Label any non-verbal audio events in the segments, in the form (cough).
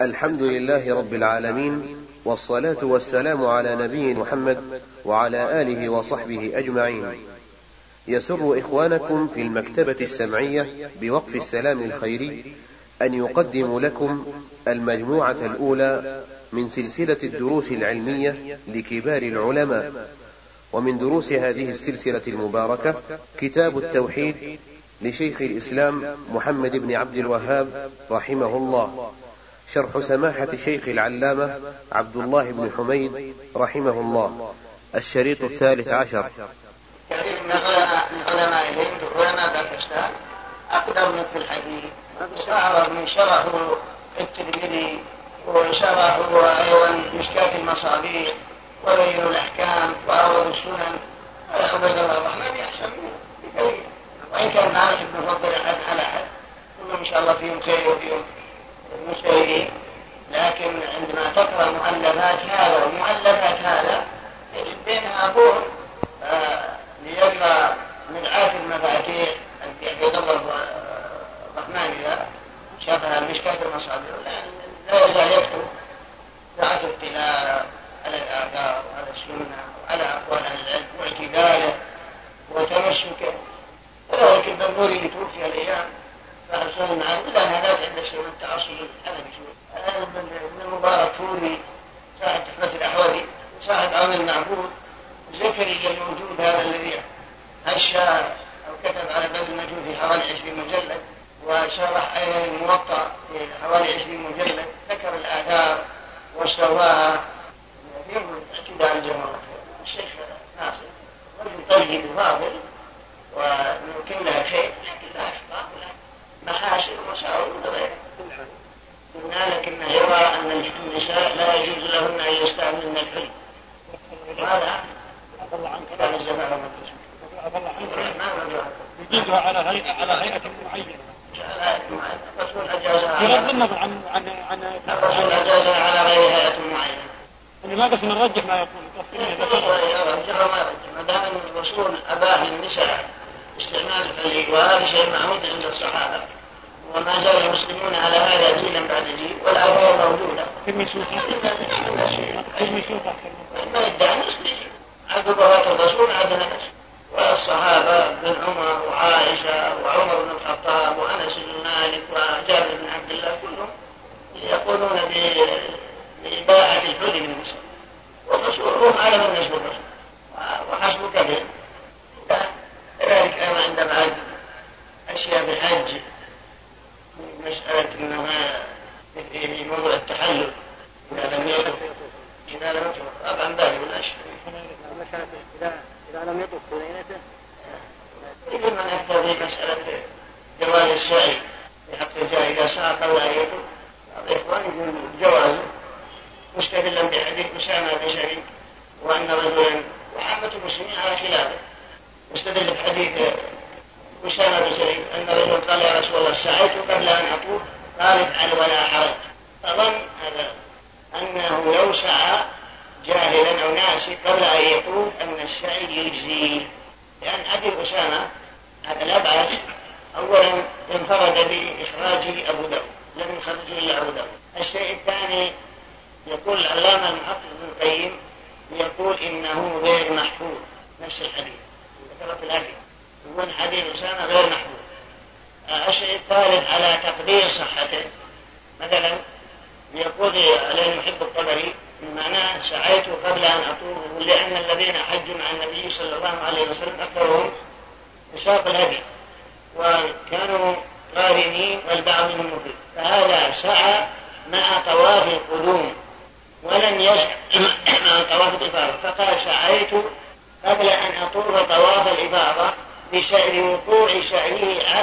الحمد لله رب العالمين والصلاة والسلام على نبي محمد وعلى آله وصحبه أجمعين. يسر إخوانكم في المكتبة السمعية بوقف السلام الخيري أن يقدم لكم المجموعة الأولى من سلسلة الدروس العلمية لكبار العلماء. ومن دروس هذه السلسلة المباركة كتاب التوحيد لشيخ الإسلام محمد بن عبد الوهاب رحمه الله. شرح سماحة شيخ العلامة عبد الله بن حميد رحمه الله الشريط الثالث عشر. كثير من علماء من علماء الهند وعلماء باكستان أقدم في الحديث. وأعرض من شرحوا الترمذي وشرحوا أيضا مشكاة المصابيح وبينوا الأحكام وأعرضوا السنن. عبيد الله الرحمن أحسن منه وإن كان ما نحب نفضل أحد على أحد. كلهم إن شاء الله فيهم خير وفيهم المجتهدين لكن عندما تقرأ مؤلفات هذا ومؤلفات هذا يجد بينها بعد آه ليقرأ مدعاة المفاتيح عبد الله الرحمن إذا شافها المشكاة المصابيح لا يزال يكتب ساعة اطلاع على الآثار وعلى السنة وعلى أقوال أهل العلم واعتداله وتمسكه. وذلك البربوري اللي توفي الأيام. فأرسل معه إلا أن هذاك عنده شيء من التعصب شوي ابن المبارك فوري صاحب تحفة الأحوذي صاحب عون المعبود زكريا الموجود هذا الذي هشى أو كتب على باب المجهول في حوالي 20 مجلد وشرح أيضا في حوالي 20 مجلد ذكر الآثار وسواها ينظر اعتداء الجمهور الشيخ ناصر رجل طيب وفاضل وكلها خير لكن لا أخطاء ولا محاسن ومساوئ وغيرها قلنا لكنه يرى أن النساء لا يجوز لهن أن يستعملن الحلم وهذا كلام الزمان يجوزها على هيئة على هيئة معينة الرسول أجازها بغض النظر عن عن عن الرسول أجازها على غير هيئة معينة يعني ما بس نرجح ما يقول وما يرجح ما دام الرسول أباه للنساء استعمال الحلي وهذا شيء معهود عند الصحابة. وما زال المسلمون على هذا جيلا بعد جيل والآثار موجودة. كلمة سوقة كلمة سوقة من ادعى المسلمين عبد بابات الرسول عندنا. نفسه والصحابة بن عمر وعائشة وعمر بن الخطاب وأنس بن مالك وجابر بن عبد الله كلهم يقولون بإباحة الحلي للمسلم.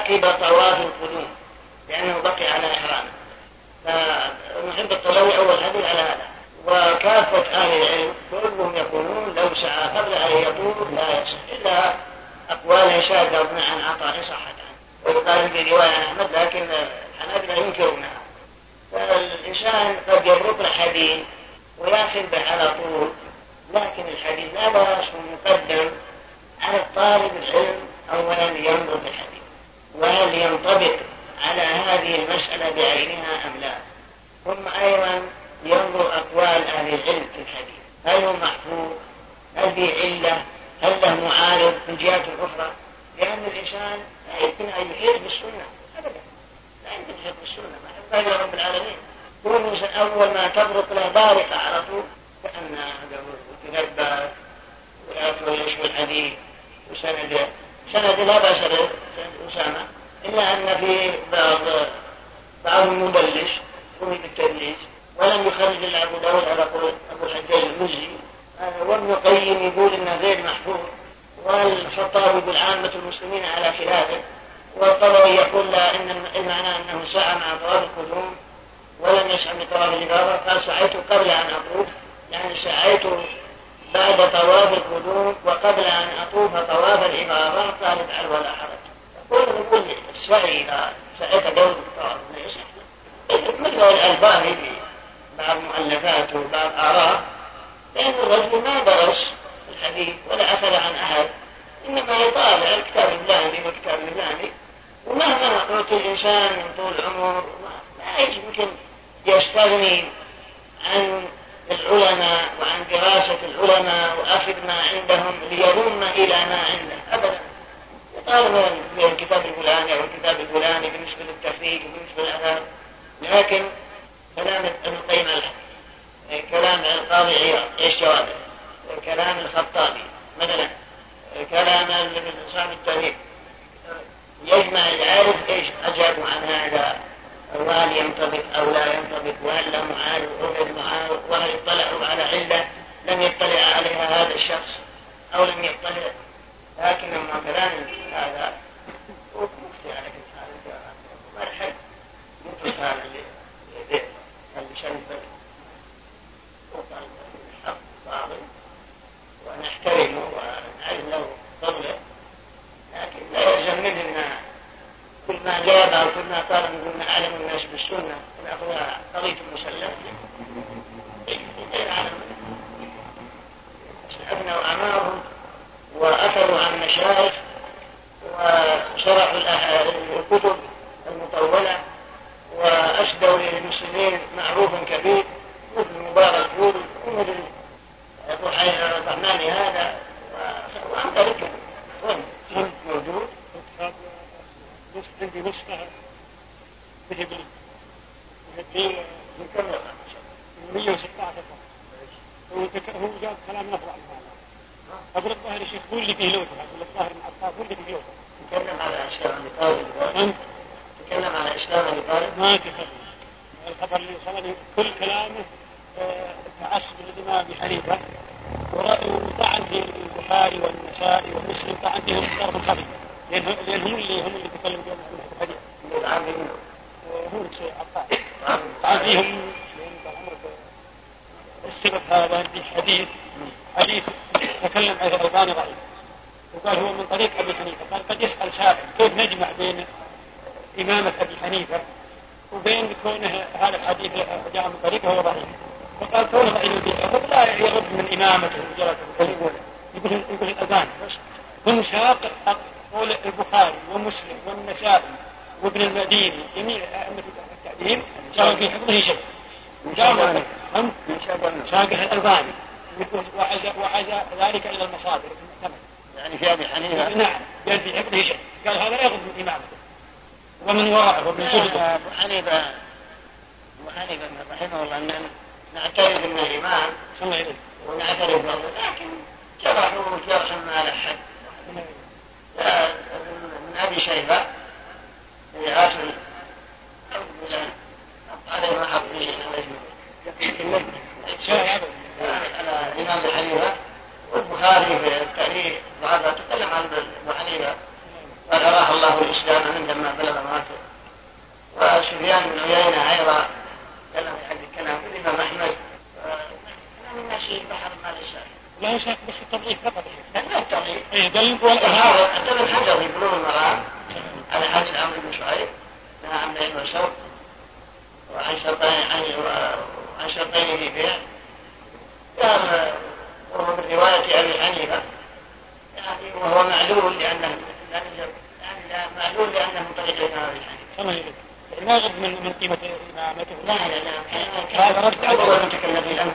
عاقبة وهم إنه غير محفوظ. والخطابي يقول عامة المسلمين على خلافه والطبري يقول لا إن المعنى أنه سعى مع طواف القدوم ولم يسعى بطواف الإبارة قال سعيت قبل أن أطوف يعني سعيت بعد طواف القدوم وقبل أن أطوف طواف الإبارة قال افعل ولا حرج. يقول يقول السعي إذا سعيت قبل الطواف مثل الألباني في بعض مؤلفاته وبعض آراء. لأن الرجل ما درس الحديث ولا أخذ عن أحد. إنما يطالع الكتاب الفلاني والكتاب الفلاني ومهما أعطي الإنسان من طول عمر ما يمكن يستغني عن العلماء وعن دراسة العلماء وأخذ ما عندهم ليضم إلى ما عنده. أبدا. يطالب الكتاب الفلاني أو الكتاب الفلاني بالنسبة للتخريج وبالنسبة للأذان. لكن كلام ابن القيم كلام القاضي عياض إيش جوابه؟ كلام الخطابي. مثلا كلام صاحب التاريخ يجمع يعرف إيش أجابوا عن هذا وهل ينطبق أو لا ينطبق وهل له معارض أو غير معارض وهل اطلعوا على علة لم يطلع عليها هذا الشخص أو لم يطلع. لكن أما كلام هذا على كل مرحب يترك هذا اللي شرف الحق باطل ونحترمه ونعرف له فضله لكن لا يلزم منه كل ما جاب أو كل ما قال نقول اعلم الناس قضيه المسلم غير عالم ابنوا اعمارهم واخذوا عن مشايخ وشرحوا الكتب المطولة وأسدوا للمسلمين معروف كبير مثل مبارك يوري ومثل ابو الرحمن هذا؟ وامثال وين؟ موجود. عندي نسخة ذهبي ذهبي من كم 116 هو هو جاب كلام نفر عن هذا. أقول الظاهر يا شيخ قول لي فيه لوثة أقول الظاهر من عطاء قول لي فيه لوثة تكلم على أبي طالب. تكلم على أبي طالب. ما تكلم الخبر اللي وصلني كل كلامه تعصب للإمام أبي حنيفة وطعن في البخاري والنسائي ومسلم طعن فيهم ضرب خفي لأن هم اللي هم اللي تكلموا بهم الحديث هو شيء عطاء. طعن فيهم السبب هذا في حديث حديث تكلم عليه الألباني ضعيف وقال هو من طريق أبي حنيفة. قال قد يسأل سائل كيف نجمع بين إمامة أبي حنيفة وبين كونه هذا الحديث جاء من طريقه هو ضعيف فقال كونه ضعيف لا يرد من إمامته يقول يقول يقول الأذان هم ساق قول البخاري ومسلم والنسائي وابن المديني. جميع أئمة التعليم قالوا في حفظه شيء. هم ساقه الألباني. وعزى وعزى ذلك إلى المصادر. يعني في أبي حنيفة. نعم. قال في حفظه شيء. قال هذا لا يغض من إمامته. ومن وراءه ومن كتبه. أبو حنيفة أبو حنيفة رحمه الله أن نعترف أنه إمام. ونعترف به لكن جرحوا جرحا ما له حد. من أبي شيبة في آخر على ما حط على الإمام ابو حنيفه والبخاري في التاريخ وهذا تكلم عن أبو حنيفة. قال أراه الله الإسلام عندما بلغ ماته وسفيان بن عيينة أيضا تكلم في حد الكلام والامام احمد كلام الناس بحر ما ليس شيخ بس التضعيف فقط لا التضعيف إيه قال والإرهاب حتى ابن حجر في بلوغ المرام على حديث عمرو بن شعيب نهى عن بيع وشرط وعن شرطين عن عن شرطين في بيع قال وهو من رواية أبي حنيفة يعني وهو معلول لأنه يعني معلول لأنه من طريق الإمام أبي حنيفة. ما يغض من من قيمة إمامته. لا لا لا هذا رد على أول من تكلم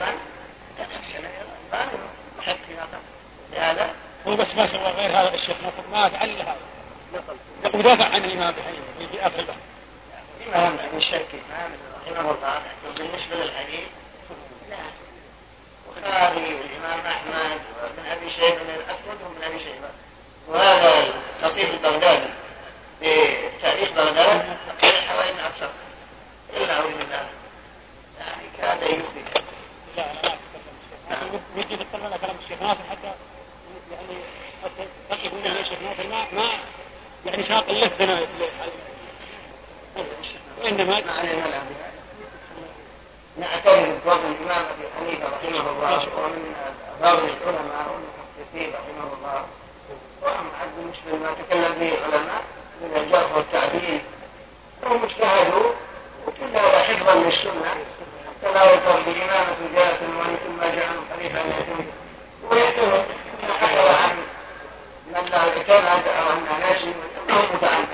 حق لهذا هو بس ما سوى غير هذا الشيخ نصر ما فعل هذا. ودافع عن الإمام حنيفة في آخر البحث الإمام ابن الشركي رحمه الله. بالنسبة للحديث لا. البخاري والإمام أحمد وابن أبي شيبة من الأسود وابن أبي شيبة. وهذا الخطيب البغدادي. تاريخ بغداد حوالي من أكثر إلا أعوذ بالله يعني كاد يخرج لا أنا ما أتكلم ودي نتكلم على كلام الشيخ ناصر حتى يعني حتى تقف من الشيخ ناصر ما ما يعني ساق اللفظنا وإنما ما علينا لا. نعترف بفضل الإمام أبي حنيفة رحمه الله ومن فضل العلماء والمحدثين رحمه الله. وأما عبد المسلم ما تكلم به العلماء من الجرح والتعديل. هم اجتهدوا وكل هذا حفظا للسنة حتى لا يفر بإمامة جاءت وأن ثم جعل خليفة يتم ويحتمل أن حفظ عن من اعتمد أو أن ناسي أنه متعمد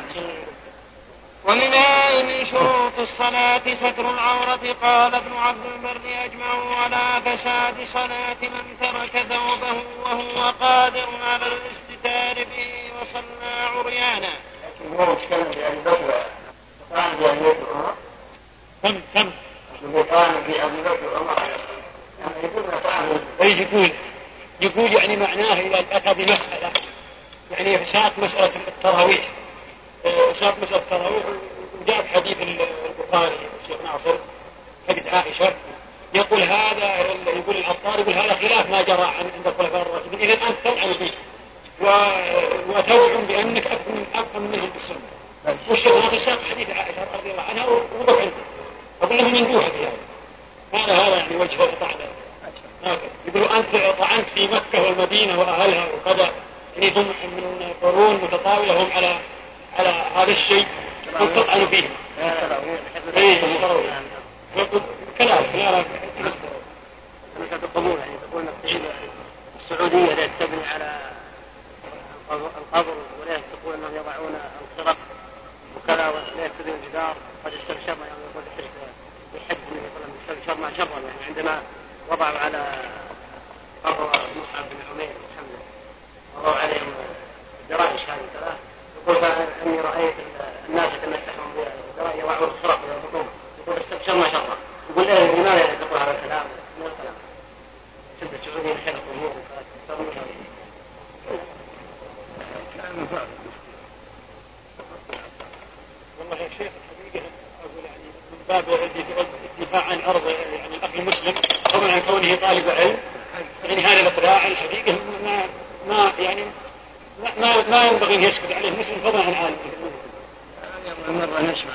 ومنها من شروط الصلاة ستر العورة قال ابن عبد البر أجمعوا على فساد صلاة من ترك ثوبه وهو قادر على الاستتار به وصلى عريانا. هو يتكلم بأبي بكر قال بأبي بكر عمر. كم كم؟ قال بأبي بكر عمر. يعني يقول فعل إيش يقول؟ يقول يعني معناه اذا اتى بمساله يعني ساق مسألة التراويح. ساق مسألة التراويح. وجاء حديث البخاري الشيخ ناصر حديث عائشة. يقول هذا يقول العطار يقول هذا خلاف ما جرى عن عند الخلفاء الراشدين. اذا أنت تفعل به وتزعم بأنك افهم افهم منه بالسنه والشيخ ناصر ساق حديث عائشة رضي الله عنها ووقف عنده. أقول له من جوه في هذا كان هذا يعني وجه الطعن يقولوا أنت طعنت في مكة والمدينة وأهلها وكذا. يعني هم من قرون متطاولة هم على على هذا الشيء قلت تطعن. اي كذلك لا لا مسألة القبور يعني تقول انك السعودية لا تبني على القبر ولا تقول أنهم يضعون الخرق وكذا ولا يكتبون الجدار. قد استبشرنا يعني يقول بحد النبي صلى الله عليه وسلم. استبشرنا شرا يعني. عندما وضعوا على قبر مصعب بن عمير محمد. وضعوا عليهم جرائش هذه ثلاث يقول أني رأيت الناس يتمسحون بالجرائش يضعون الخرق ويربطون يقول استبشرنا شرا. يقول إيه لماذا تقول هذا الكلام؟ من الكلام. شد السعوديين حين والله يا شيخ الحقيقة أقول يعني من باب الدفاع عن عرض يعني الأخ المسلم فضلا عن كونه طالب علم يعني هذا الاقراع الحقيقة ما ما يعني ما ما, ما ينبغي أن يسكت عليه المسلم فضلا عن عالم هذه أول مرة نسمع.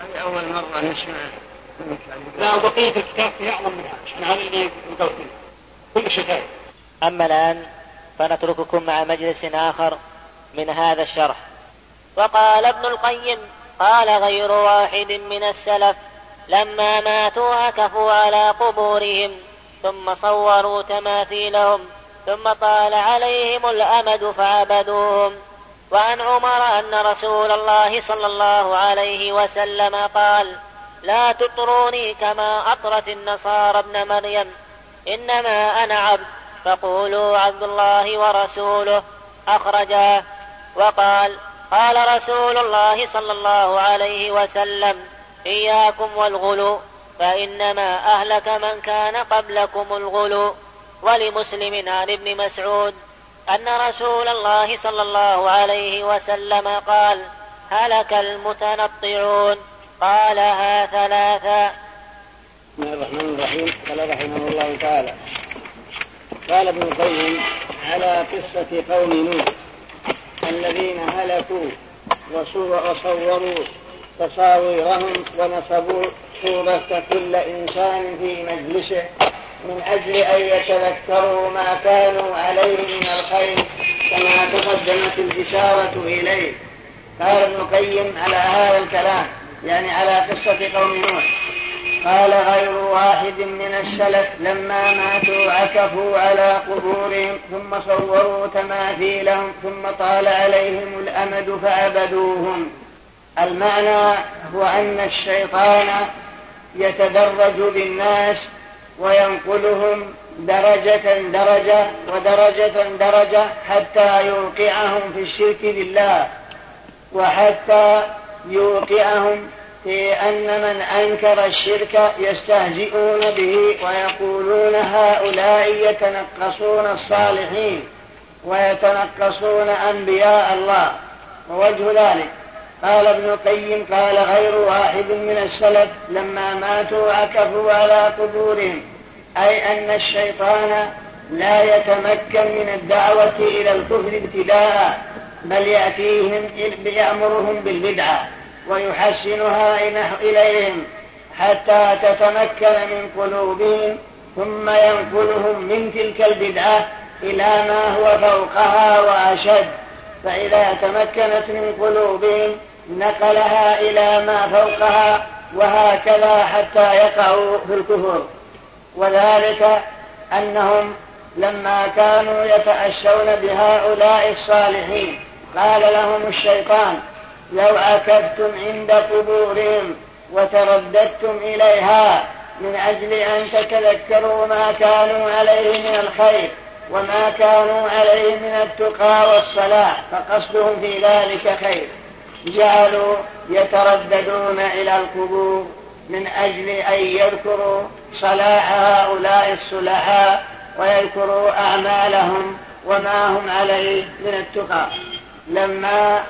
هذه أول مرة نسمع. لا وبقيه الكتاب فيه أعظم منها عشان هذا اللي قلت كل شيء ثاني أما الآن فنترككم مع مجلس آخر من هذا الشرح. وقال ابن القيم قال غير واحد من السلف لما ماتوا عكفوا على قبورهم ثم صوروا تماثيلهم ثم طال عليهم الأمد فعبدوهم. وعن عمر أن رسول الله صلى الله عليه وسلم قال لا تطروني كما أطرت النصارى ابن مريم إنما أنا عبد. فقولوا عبد الله ورسوله. أخرجاه وقال قال رسول الله صلى الله عليه وسلم إياكم والغلو فإنما أهلك من كان قبلكم الغلو. ولمسلم عن ابن مسعود أن رسول الله صلى الله عليه وسلم قال هلك المتنطعون. قالها ثلاثا بسم الله الرحمن الرحيم. قال رحمه الله تعالى قال ابن القيم على قصة قوم نوح الذين هلكوا وصوروا تصاويرهم ونصبوا صورة كل إنسان في مجلسه من أجل أن يتذكروا ما كانوا عليه من الخير كما تقدمت الإشارة إليه. قال ابن القيم على هذا الكلام يعني على قصة قوم نوح. قال غير واحد من السلف لما ماتوا عكفوا على قبورهم ثم صوروا تماثيلهم ثم طال عليهم الأمد فعبدوهم. المعنى هو أن الشيطان يتدرج بالناس وينقلهم درجة درجة ودرجة درجة حتى يوقعهم في الشرك بالله وحتى يوقعهم في أن من أنكر الشرك يستهزئون به ويقولون هؤلاء يتنقصون الصالحين ويتنقصون أنبياء الله ووجه ذلك. قال ابن القيم قال غير واحد من السلف لما ماتوا عكفوا على قبورهم أي أن الشيطان لا يتمكن من الدعوة إلى الكفر ابتداء بل يأتيهم يأمرهم بالبدعة. ويحسنها إليهم حتى تتمكن من قلوبهم ثم ينقلهم من تلك البدعة إلى ما هو فوقها وأشد. فإذا تمكنت من قلوبهم نقلها إلى ما فوقها وهكذا حتى يقعوا في الكفر. وذلك أنهم لما كانوا يتأشون بهؤلاء الصالحين قال لهم الشيطان لو عكفتم عند قبورهم وترددتم إليها من أجل أن تتذكروا ما كانوا عليه من الخير وما كانوا عليه من التقى والصلاح فقصدهم في ذلك خير. جعلوا يترددون إلى القبور من أجل أن يذكروا صلاح هؤلاء الصلحاء ويذكروا أعمالهم وما هم عليه من التقى. لما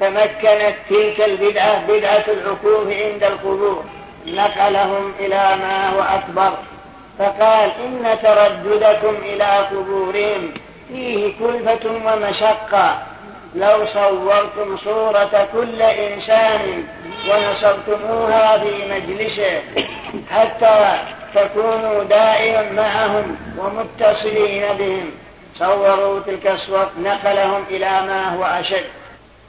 تمكنت تلك البدعة بدعة العكوف عند القبور. نقلهم إلى ما هو أكبر. فقال إن ترددكم إلى قبورهم فيه كلفة ومشقة. لو صورتم صورة كل إنسان ونصبتموها في مجلسه حتى تكونوا دائما معهم ومتصلين بهم. صوروا تلك الصور نقلهم إلى ما هو أشد.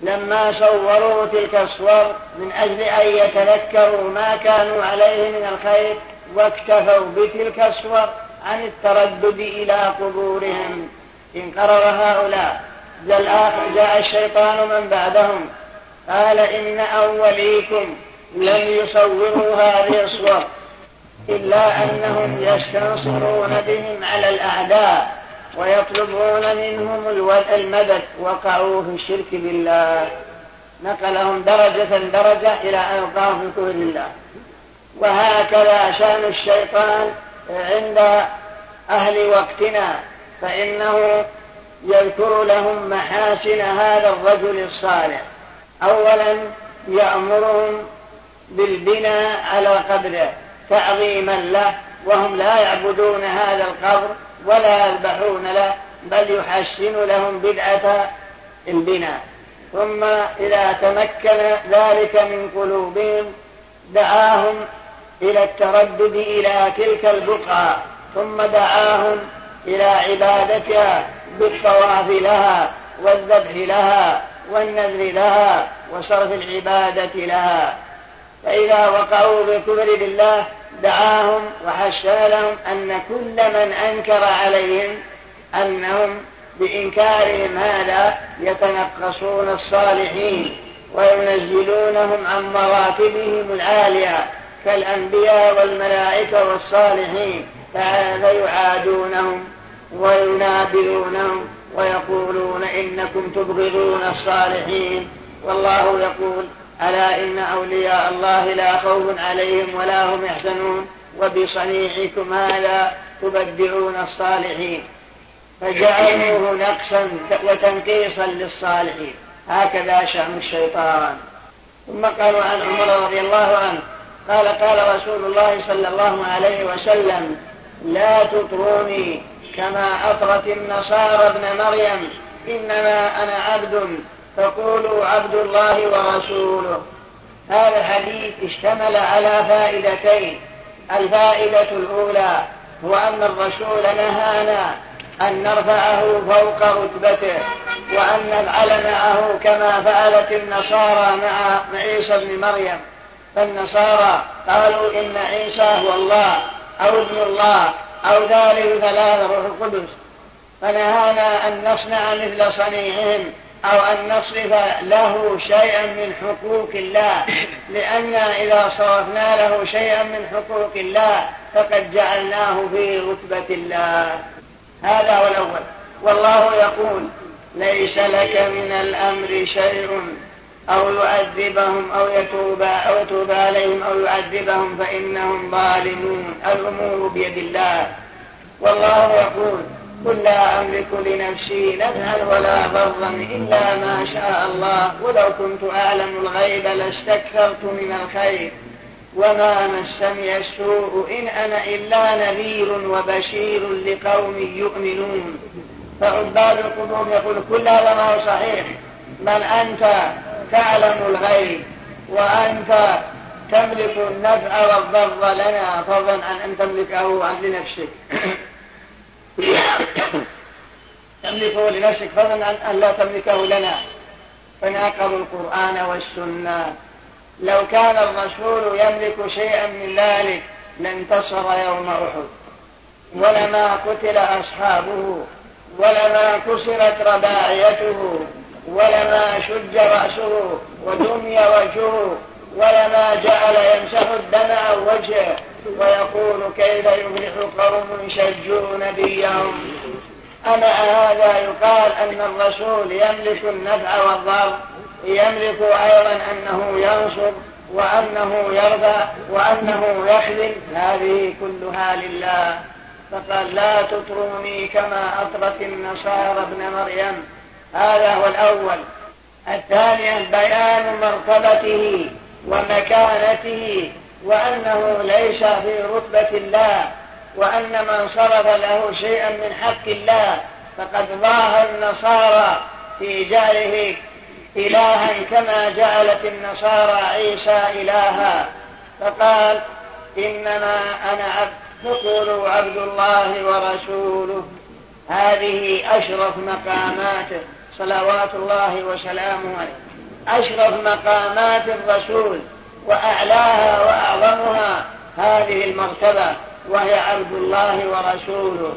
لما صوروا تلك الصور من أجل أن يتذكروا ما كانوا عليه من الخير واكتفوا بتلك الصور عن التردد إلى قبورهم. إن قرر هؤلاء جاء الشيطان من بعدهم قال إن أوليكم لم يصوروا هذه الصور إلا أنهم يستنصرون بهم على الأعداء. ويطلبون منهم المدد وقعوا في الشرك بالله. نقلهم درجة درجة إلى أن وقعوا في كفر الله. وهكذا شأن الشيطان عند أهل وقتنا. فإنه يذكر لهم محاسن هذا الرجل الصالح. أولا يأمرهم بالبناء على قبره تعظيما له وهم لا يعبدون هذا القبر ولا يذبحون له بل يحسن لهم بدعة البناء. ثم إذا تمكن ذلك من قلوبهم دعاهم إلى التردد إلى تلك البقعة. ثم دعاهم إلى عبادتها بالطواف لها والذبح لها والنذر لها وصرف العبادة لها. فإذا وقعوا بالكفر بالله دعاهم وحشر لهم أن كل من أنكر عليهم أنهم بإنكارهم هذا يتنقصون الصالحين وينزلونهم عن مراتبهم العالية كالأنبياء والملائكة والصالحين فهذا يعادونهم وينابذونهم ويقولون إنكم تبغضون الصالحين. والله يقول ألا إن أولياء الله لا خوف عليهم ولا هم يحزنون وبصنيعكم هذا تبدعون الصالحين. فجعلوه نقصا وتنقيصا للصالحين. هكذا شأن الشيطان. ثم قالوا عن عمر رضي الله عنه قال قال رسول الله صلى الله عليه وسلم لا تطروني كما أطرت النصارى ابن مريم إنما أنا عبد فقولوا عبد الله ورسوله. هذا الحديث اشتمل على فائدتين. الفائدة الأولى هو أن الرسول نهانا أن نرفعه فوق رتبته وأن نفعل معه كما فعلت النصارى مع عيسى بن مريم. فالنصارى قالوا إن عيسى هو الله أو ابن الله أو ذلك ثلاثة روح القدس. فنهانا أن نصنع مثل صنيعهم أو أن نصرف له شيئا من حقوق الله. (coughs) لأننا إذا صرفنا له شيئا من حقوق الله فقد جعلناه في رتبة الله. هذا هو الأول. والله يقول ليس لك من الأمر شيء أو يعذبهم أو يتوب أو يتوب عليهم أو يعذبهم فإنهم ظالمون. الأمور بيد الله. والله يقول قل لا أملك لنفسي نفعا ولا ضرا إلا ما شاء الله. ولو كنت أعلم الغيب لاستكثرت من الخير. وما مسني السوء إن أنا إلا نذير وبشير لقوم يؤمنون. فعباد القبور يقول كل هذا ما هو صحيح. بل أنت تعلم الغيب. وأنت تملك النفع والضر لنا. فضلا عن أن تملكه عن لنفسك. تملكه لنفسك فضلا عن أن لا تملكه لنا. فناقضوا القرآن والسنة. لو كان الرسول يملك شيئا من ذلك لانتصر يوم أحد. ولما قتل أصحابه ولما كسرت رباعيته ولما شج رأسه ودمي وجهه ولما جعل يمسح الدم عن وجهه ويقول كيف يفلح قوم شجوا نبيهم أما هذا يقال أن الرسول يملك النفع والضر يملك أيضا أنه ينصر وأنه يرضى وأنه يخذل هذه كلها لله. فقال لا تطروني كما أطرت النصارى ابن مريم. هذا هو الأول. الثاني بيان مرتبته. ومكانته وأنه ليس في رتبة الله وأن من صرف له شيئا من حق الله فقد ضاه النصارى في جعله إلها كما جعلت النصارى عيسى إلها. فقال إنما أنا عبد فقولوا عبد الله ورسوله. هذه أشرف مقاماته صلوات الله وسلامه عليه. أشرف مقامات الرسول وأعلاها وأعظمها هذه المرتبة وهي عبد الله ورسوله.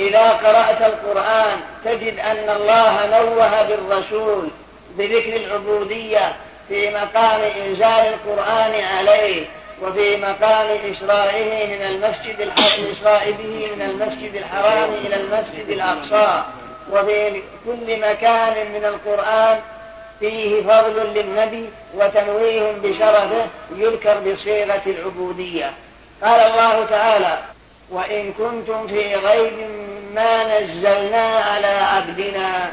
إذا قرأت القرآن تجد أن الله نوه بالرسول بذكر العبودية في مقام إنزال القرآن عليه وفي مقام إسرائه من المسجد الحرام به من المسجد الحرام إلى المسجد الأقصى وفي كل مكان من القرآن فيه فضل للنبي وتنويه بشرفه يذكر بصيغة العبودية. قال الله تعالى وإن كنتم في غيب ما نزلنا على عبدنا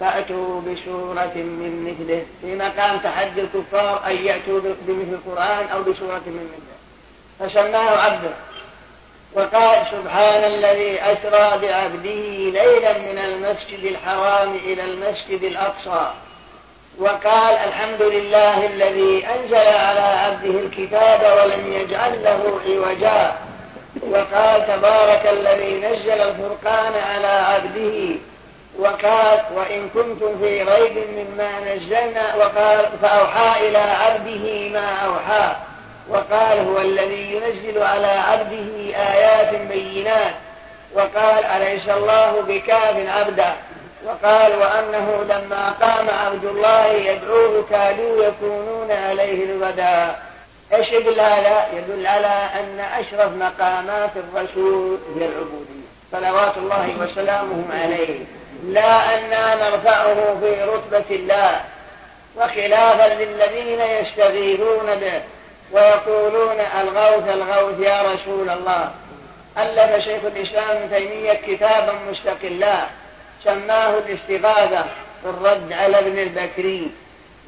فأتوا بسورة من مثله. في مقام تحدي الكفار أن يأتوا بمثل القرآن أو بسورة من مثله. فسماه عبده. وقال سبحان الذي أسرى بعبده ليلا من المسجد الحرام إلى المسجد الأقصى. وقال الحمد لله الذي أنزل على عبده الكتاب ولم يجعل له عوجا. وقال تبارك الذي نزل الفرقان على عبده. وقال وإن كنتم في ريب مما نزلنا. وقال فأوحى إلى عبده ما أوحى. وقال هو الذي ينزل على عبده آيات بينات. وقال أليس الله بكاف عبدا وقال وأنه لما قام عبد الله يدعوه كادوا يكونون عليه إيش يدل هذا؟ يدل على أن أشرف مقامات الرسول هي العبودية صلوات الله وسلامه عليه. لا أننا نرفعه في رتبة الله. وخلافا للذين يستغيثون به. ويقولون الغوث الغوث يا رسول الله. ألف شيخ الإسلام ابن تيمية كتابا مستقلا. سماه الاستغاثة في الرد على ابن البكري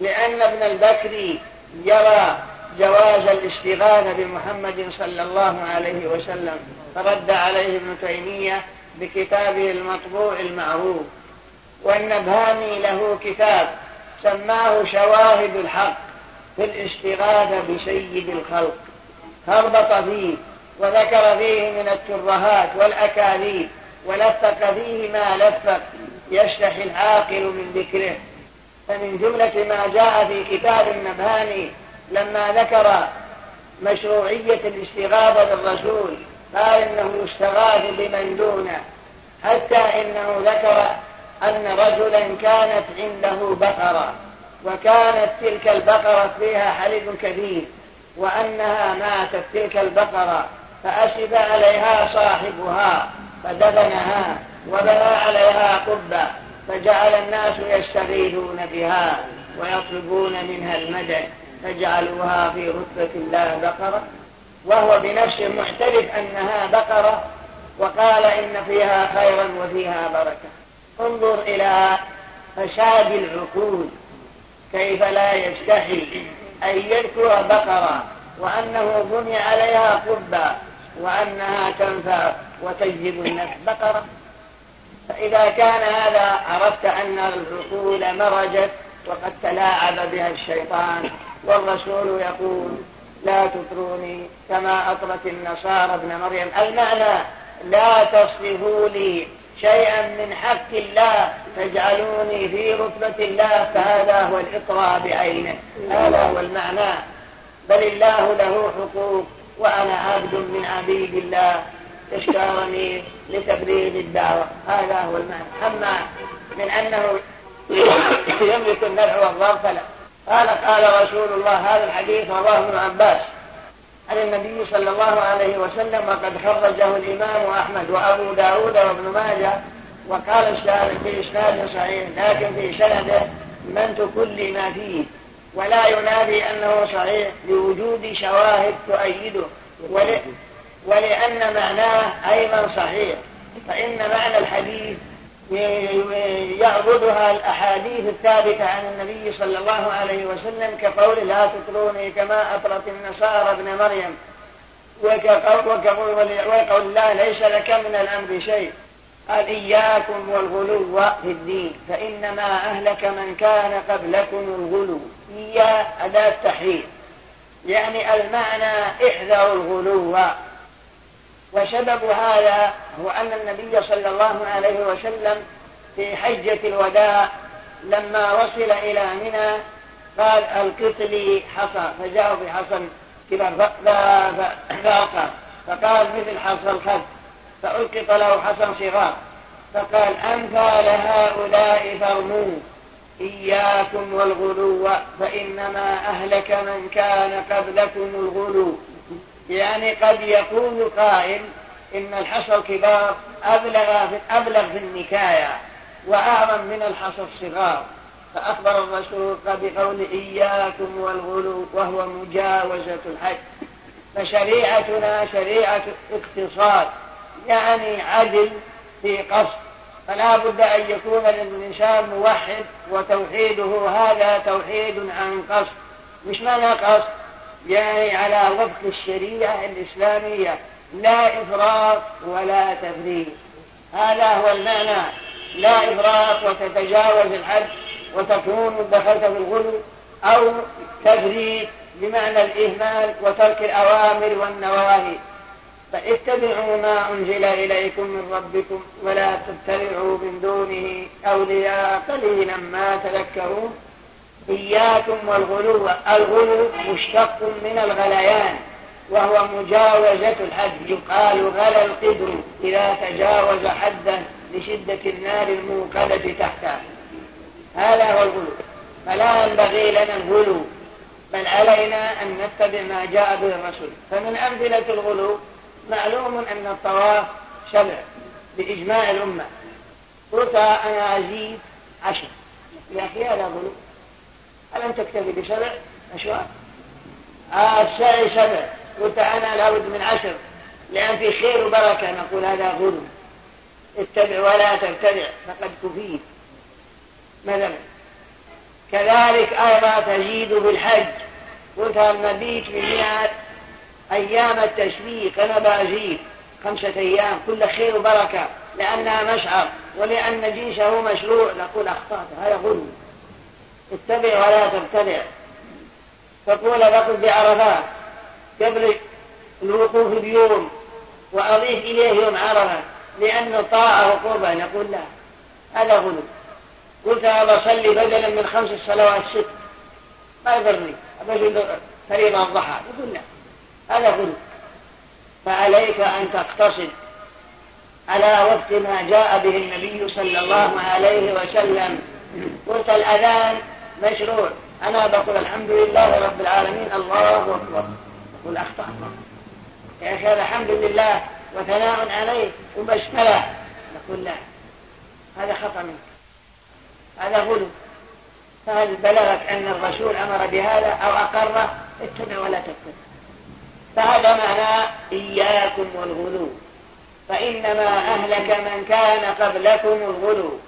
لأن ابن البكري يرى جواز الاستغاثة بمحمد صلى الله عليه وسلم فرد عليه ابن تيمية بكتابه المطبوع المعروف. والنبهاني له كتاب سماه شواهد الحق في الاستغاثة بسيد الخلق. هربط فيه وذكر فيه من الترهات والأكاذيب. ولفق فيه ما لفق يشتحي العاقل من ذكره. فمن جملة ما جاء في كتاب النبهاني لما ذكر مشروعية الاستغاثة بالرسول قال إنه يستغاث بمن دونه حتى إنه ذكر أن رجلا كانت عنده بقرة وكانت تلك البقرة فيها حليب كثير وأنها ماتت تلك البقرة فأسب عليها صاحبها. فدفنها وبنى عليها قبة فجعل الناس يستغيثون بها ويطلبون منها المدد فجعلوها في رتبة الله بقرة. وهو بنفسه معترف أنها بقرة وقال إن فيها خيرا وفيها بركة. انظر إلى فساد العقول كيف لا يستحي أن يذكر بقرة وأنه بني عليها قبة وأنها تنفع وتجذب النفس بقرة فإذا كان هذا عرفت أن العقول مرجت وقد تلاعب بها الشيطان. والرسول يقول لا تطروني كما أطرت النصارى ابن مريم. المعنى لا تصرفوا لي شيئا من حق الله تجعلوني في رتبة الله. فهذا هو الإطراء بعينه. هذا هو المعنى. بل الله له حقوق وأنا عبد من عبيد الله. اشكرني لتبليغ الدعوة. هذا هو المعنى. أما من أنه يملك النفع والضر فلا قال قال رسول الله هذا الحديث رواه ابن عباس. عن النبي صلى الله عليه وسلم وقد خرجه الإمام أحمد وأبو داود وابن ماجه وقال الشاعر في إسناد صحيح لكن في سنده من تكل ما فيه. ولا ينادي أنه صحيح لوجود شواهد تؤيده. ولأن معناه أيضا صحيح فإن معنى الحديث يعبدها الأحاديث الثابتة عن النبي صلى الله عليه وسلم كقول لا تطروني كما أطرت النصارى ابن مريم وقول الله ليس لك من الأمر شيء قال إياكم والغلو في الدين فإنما أهلك من كان قبلكم الغلو. إيا أداة تحرير يعني المعنى احذروا الغلو. وسبب هذا هو أن النبي صلى الله عليه وسلم في حجة الوداع لما وصل إلى منى قال القط لي حصى فجاءوا بحصى كبر فألقى فقال مثل حصى الخد فألقط له حصى صغار فقال أمثال هؤلاء فرموا إياكم والغلو فإنما أهلك من كان قبلكم الغلو. يعني قد يقول قائل إن الحصى الكبار أبلغ في, أبلغ في النكاية وأعظم من الحصى الصغار. فأخبر الرسول بقول إياكم والغلو وهو مجاوزة الحد فشريعتنا شريعة اقتصاد يعني عدل في قصد. فلا بد أن يكون الإنسان موحد وتوحيده هذا توحيد عن قصد مش معنى قصد. يعني على وفق الشريعة الإسلامية لا إفراط ولا تفريط. هذا هو المعنى. لا إفراط وتتجاوز الحد وتكون دخلت في الغلو أو تفريط بمعنى الإهمال وترك الأوامر والنواهي. فاتبعوا ما أنزل إليكم من ربكم ولا تتبعوا من دونه أولياء قليلا ما تذكرون. إياكم والغلو الغلو مشتق من الغليان وهو مجاوزة الحد. يقال غلى القدر إذا تجاوز حدا لشدة النار الموقدة تحته. هذا هو الغلو. فلا ينبغي لنا الغلو بل علينا أن نتبع ما جاء به الرسول. فمن أمثلة الغلو معلوم أن الطواف شبع بإجماع الأمة. قلت أنا أزيد عشر. يا أخي هذا غلو. ألم تكتفي بسبع أشواط آه السعي سبع قلت أنا لابد من عشر لأن في خير وبركة نقول هذا غلو اتبع ولا تبتدع فقد كفيت. مثلا كذلك أيضا تزيد بالحج. قلت المبيت بمئة أيام التشريق أنا بأزيد خمسة أيام كل خير وبركة لأنها مشعر ولأن جيشه مشروع. نقول أخطأت هذا غلو اتبع ولا تبتدع. تقول بقل بعرفات قبل الوقوف بيوم وأضيف إليه يوم عرفة لأن طاعة وقربة. نقول لا هذا غلو. قلت أنا بصلي بدلا من خمس الصلوات ست. ما يضرني. أبجل فريضة الضحى. يقول لا هذا غلو. فعليك أن تقتصد على وفق ما جاء به النبي صلى الله عليه وسلم. قلت الأذان مشروع. أنا بقول الحمد لله رب العالمين الله أكبر. قل أخطأ يا أخي الحمد لله وثناء عليه وبسملة نقول لا. هذا خطأ منك. هذا غلو. فهل بلغك أن الرسول أمر بهذا أو أقره اتبع ولا تتبع. فهذا معنى إياكم والغلو. فإنما أهلك من كان قبلكم الغلو.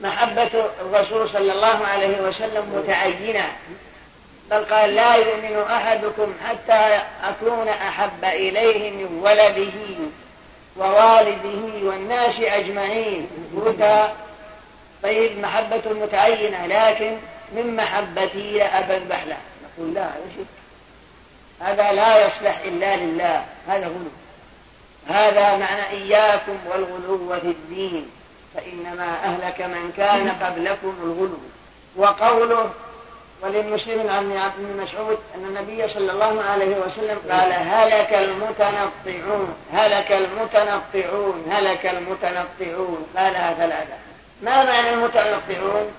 محبة الرسول صلى الله عليه وسلم متعينة. بل قال لا يؤمن أحدكم حتى أكون أحب إليه من ولده ووالده والناس أجمعين. هدى. طيب محبة متعينة لكن من محبتي لأبا البحلة؟ نقول لا هذا هذا لا يصلح إلا لله. هذا غلو هذا معنى إياكم والغلو في الدين. فإنما أهلك من كان قبلكم الغلو. وقوله وللمسلم عن ابن مسعود أن النبي صلى الله عليه وسلم قال هلك المتنطعون هلك المتنطعون هلك المتنطعون. قالها ثلاثة ما معنى المتنطعون؟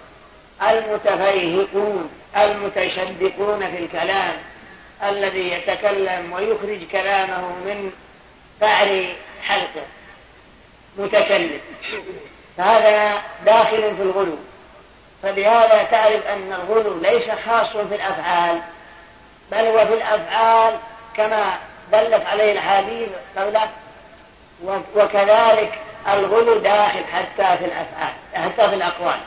المتفيهقون المتشدقون في الكلام الذي يتكلم ويخرج كلامه من قعر حلقه. متكلم. فهذا داخل في الغلو. فبهذا تعرف أن الغلو ليس خاص في الأفعال بل هو في الأفعال كما دلت عليه الحديث قبله وكذلك الغلو داخل حتى في الأفعال حتى في الأقوال.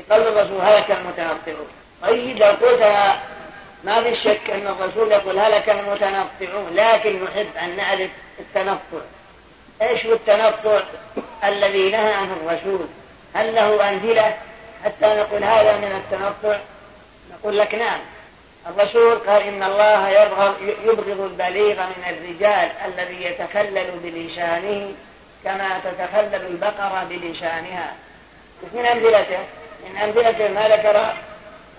يقول الرسول هلك المتنطعون طيب لو قلت ما في شك أن الرسول يقول هلك المتنطعون لكن نحب أن نعرف التنطع. إيش هو التنطع الذي نهى عنه الرسول؟ هل له أمثلة حتى نقول هذا من التنطع نقول لك نعم. الرسول قال إن الله يبغض البليغ من الرجال الذي يتخلل بلسانه كما تتخلل البقرة بلسانها. من أمثلته من أمثلته ما ذكر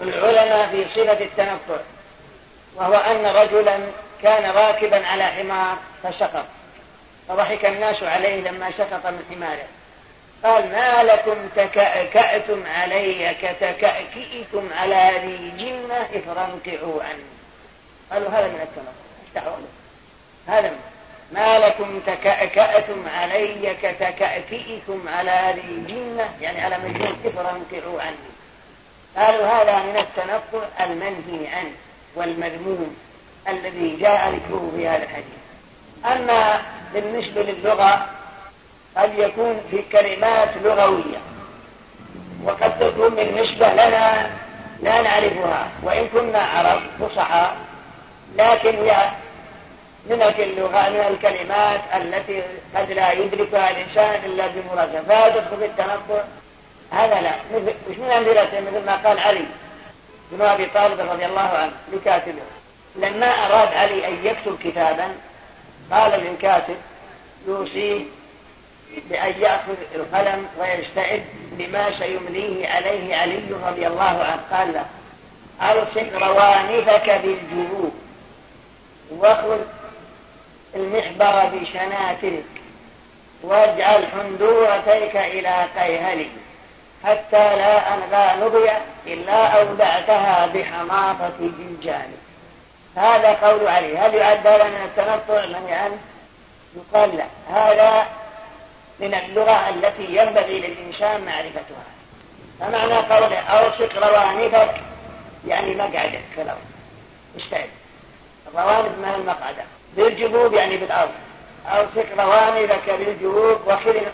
العلماء في صفة التنطع وهو أن رجلا كان راكبا على حمار فسقط. فضحك الناس عليه لما سقط من حماره قال ما لكم تكأكأتم علي كتكأكئكم على ذي جنة افرنقعوا عني. قالوا هذا من التنطع هذا من ما لكم تكأكأتم علي كتكأكئكم على ذي جنة. يعني على مجنون افرنقعوا عني. قالوا هذا من التنطع المنهي عنه والمذموم الذي جاء ذكره في هذا الحديث. أما بالنسبة للغة قد يكون في كلمات لغوية. وقد تكون بالنسبة لنا لا نعرفها وإن كنا عرب فصحاء لكن هي من اللغة من الكلمات التي قد لا يدركها الإنسان إلا بمرادها فهذا في التنقل. هذا لا. مش من أمثلته مثل ما قال علي بن أبي طالب رضي الله عنه لكاتبه لما أراد علي أن يكتب كتابا قال للكاتب يوصيه بأن يأخذ القلم ويستعد لما سيمليه عليه علي رضي الله عنه. قال له أرسل روانفك بالجنوب واخذ المحبر بشناترك واجعل حندورتيك إلى قيهلي حتى لا أنغى نضي إلا أودعتها بحماطة جنجانك هذا قول علي. هل يعد هذا من التنطع؟ من يعني يقال لا. هذا من اللغة التي ينبغي للإنسان معرفتها. فمعنى قوله أوسك روانفك يعني مقعدك. في الأرض استعد الروانف من المقعدة؟ بالجبوب يعني بالأرض. أوسك روانفك بالجبوب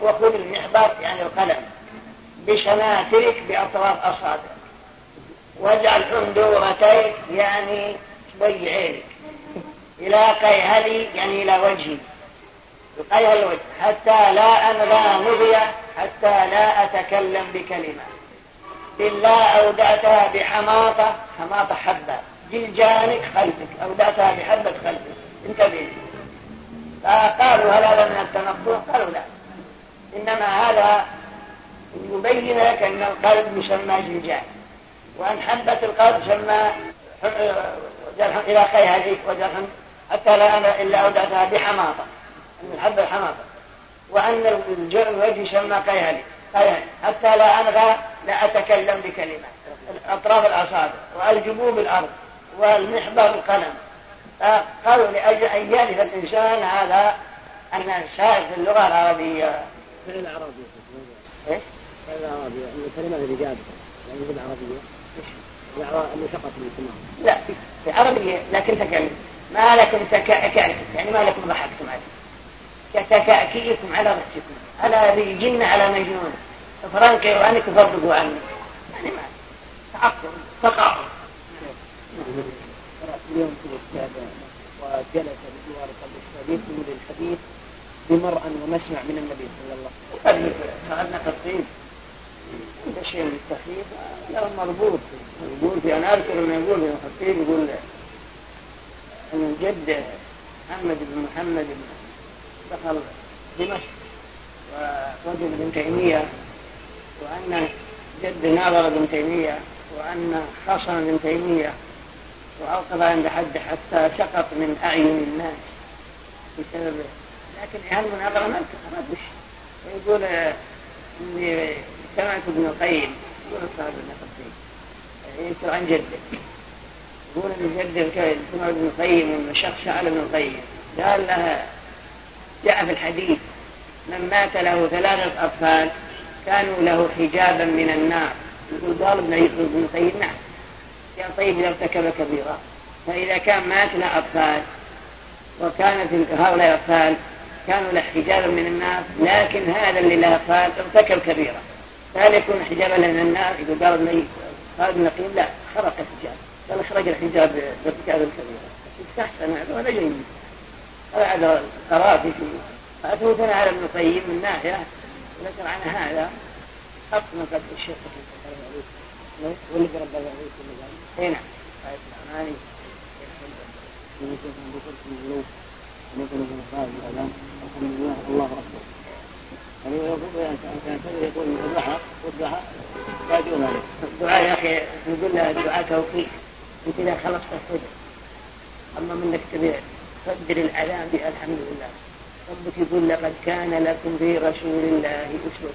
وخذ المحبر يعني القلم. بشناترك بأطراف أصابعك. واجعل حندورتيك يعني شوي عينك. إلى قيهلي يعني إلى وجهي. أيها الوجه حتى لا أنغى نبي حتى لا أتكلم بكلمة. إلا أودعتها بحماطة حماطة حبة. جلجانك خلفك أودعتها بحبة خلفك. انتبه. فقالوا هل هذا من التنطع قالوا لا. إنما هذا يبين لك أن القلب يسمى جلجان وأن حبة القلب تسمى جرح إلى خيهديك وجرح حتى لا أنا إلا أودعتها بحماطة من حب الحماطة وأن الوجه يسمى قيهلي قيهلي حتى لا أنغى لا أتكلم بكلمة. أطراف الأصابع والجبوب الأرض والمحبر القلم. قالوا لأجل أن يعرف الإنسان هذا أن الشاعر في اللغة العربية. في العربية. إيش؟ في العربية. اللي جابت يعني في العربية. من لا في العربية لكن تكلم ما لكم تكأكأت يعني ما لكم ضحكتم عليه. كتكأكيكم على رأسكم على ريجن على مجنون. فرانكي وأنك فرقوا عني يعني ما تعقل تقاعد. اليوم في الكتاب وجلس بجوار قبل الشريف من الحديث بمرأى ومسمع من النبي صلى الله عليه وسلم. هذا شيء من التخفيف له مربوط. يقول في أنا أذكر إنه يقول الخطيب يقول إن الجد محمد بن محمد بن دخل دمشق. ووجد ابن تيمية وأن جد ناظر ابن تيمية وأن خصم ابن تيمية وأوقف عند حد حتى سقط من أعين الناس بسبب لكن هل المناظرة ما ردش ويقول إني سمعت ابن القيم يقول صاحب ابن القيم يذكر عن جده. يقول إن جده سمع ابن القيم وانه شخص على ابن القيم. قال لها جاء في الحديث من مات له ثلاثة أطفال كانوا له حجابا من النار. يقول قال ابن القيم نعم. يا طيب إذا ارتكب كبيرة. فإذا كان مات له أطفال وكانت هؤلاء الأطفال كانوا له حجابا من النار لكن هذا اللي له أطفال ارتكب كبيرة. فهل يكون حجابا من النار؟ إذا قال الميت قال ابن القيم لا خرق الحجاب. قال اخرج الحجاب بارتكاب الكبيرة استحسن هذا ولا جيد هذا قراتي في فأثبتنا على ابن القيم من ناحية ذكر عن هذا. أصلا قد الشيخ واللي برب عليه كل أي نعم. آية الأماني. مثل قال الأذان الحمد لله الله أكبر يعني يقول الضحى والضحى الدعاء يا أخي نقول له الدعاء توفيق. أنت إذا خلصت الصدر أما منك تبيع صدر الأذان بالحمد لله. ربك يقول لقد كان لكم في رسول الله أسوة.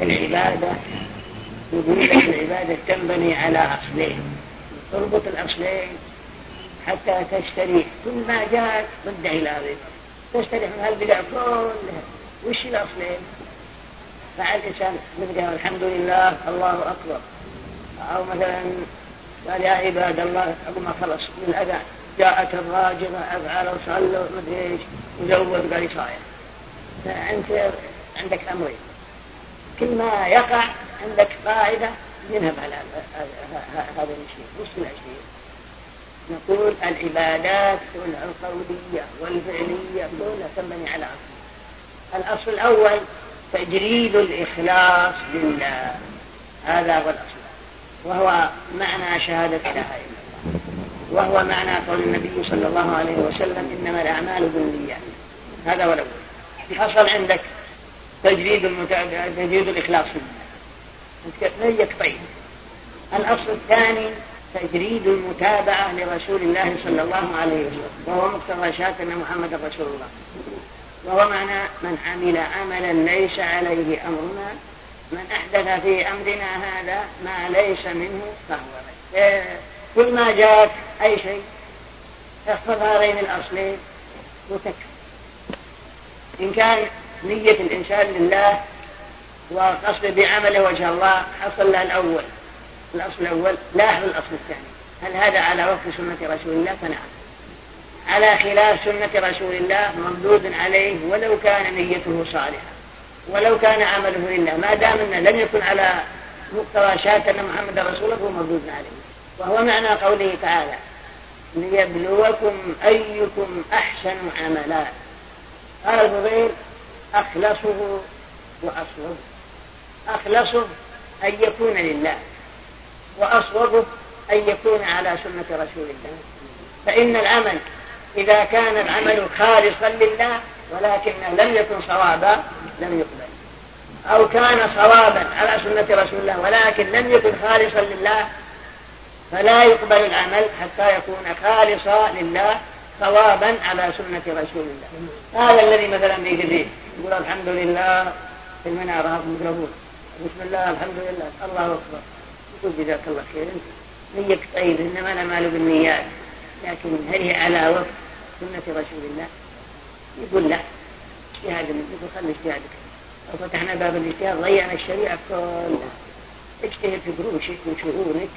والعبادة يقول لك العبادة تنبني على أصلين. تربط الأصلين حتى تشتري. كل ما جاءت ضد علاوة تشتري من هالبدع كلها وش الأصلين؟ فعل الإنسان مثل الحمد لله الله أكبر. أو مثلا قال يا عباد الله أقول ما خلص. من الأذان جاءت الراجمة أفعل وصلوا مدري إيش وزود قال صاير. فأنت عندك أمرين. كل ما يقع عندك قاعدة ينهب على هذا الشيء. وش الشيء نقول العبادات القولية والفعلية كلها تنبني على أصل. الأصل الأول تجريد الإخلاص لله. هذا هو الأصل. وهو معنى شهادة لا إله إلا الله. وهو معنى قول النبي صلى الله عليه وسلم إنما الأعمال بالنيات هذا هو الأول. حصل عندك تجريد المتابعة تجريد الإخلاص نية طيب الأصل الثاني تجريد المتابعة لرسول الله صلى الله عليه وسلم وهو مقتضى أن محمد رسول الله. وهو معنى من عمل عملا ليس عليه أمرنا من أحدث في أمرنا هذا ما ليس منه فهو كل ما جاءت أي شيء احفظ هذين الأصلين وتكفي إن كان نية الإنسان لله وقصد بعمله وجه الله حصل الأول. الأصل الأول لاحظ الأصل الثاني. هل هذا على وفق سنة رسول الله؟ فنعم. على خلاف سنة رسول الله مردود عليه ولو كان نيته صالحة. ولو كان عمله لله ما دام أنه لم يكن على مقتضى شهادة أن محمد رسول الله مردود عليه. وهو معنى قوله تعالى ليبلوكم أيكم أحسن عملا. قال الفضيل أخلصه وأصوبه أخلصه أن يكون لله. وأصوبه أن يكون على سنة رسول الله. فإن العمل إذا كان العمل خالصا لله ولكنه لم يكن صوابا لم يقبل. أو كان صوابا على سنة رسول الله ولكن لم يكن خالصا لله فلا يقبل العمل حتى يكون خالصا لله صوابا على سنة رسول الله. هذا الذي مثلا فيه يقول الحمد لله في المنارة مقربون بسم الله الحمد لله. الله أكبر. يقول جزاك الله خير نيك طيب إنما أنا مال بالنيات. لكن هل هي على وفق سنة رسول الله؟ يقول لا. اجتهاد يقول خلي اجتهادك لو فتحنا باب الاجتهاد ضيعنا الشريعة كلها. اجتهد في قروشك وشؤونك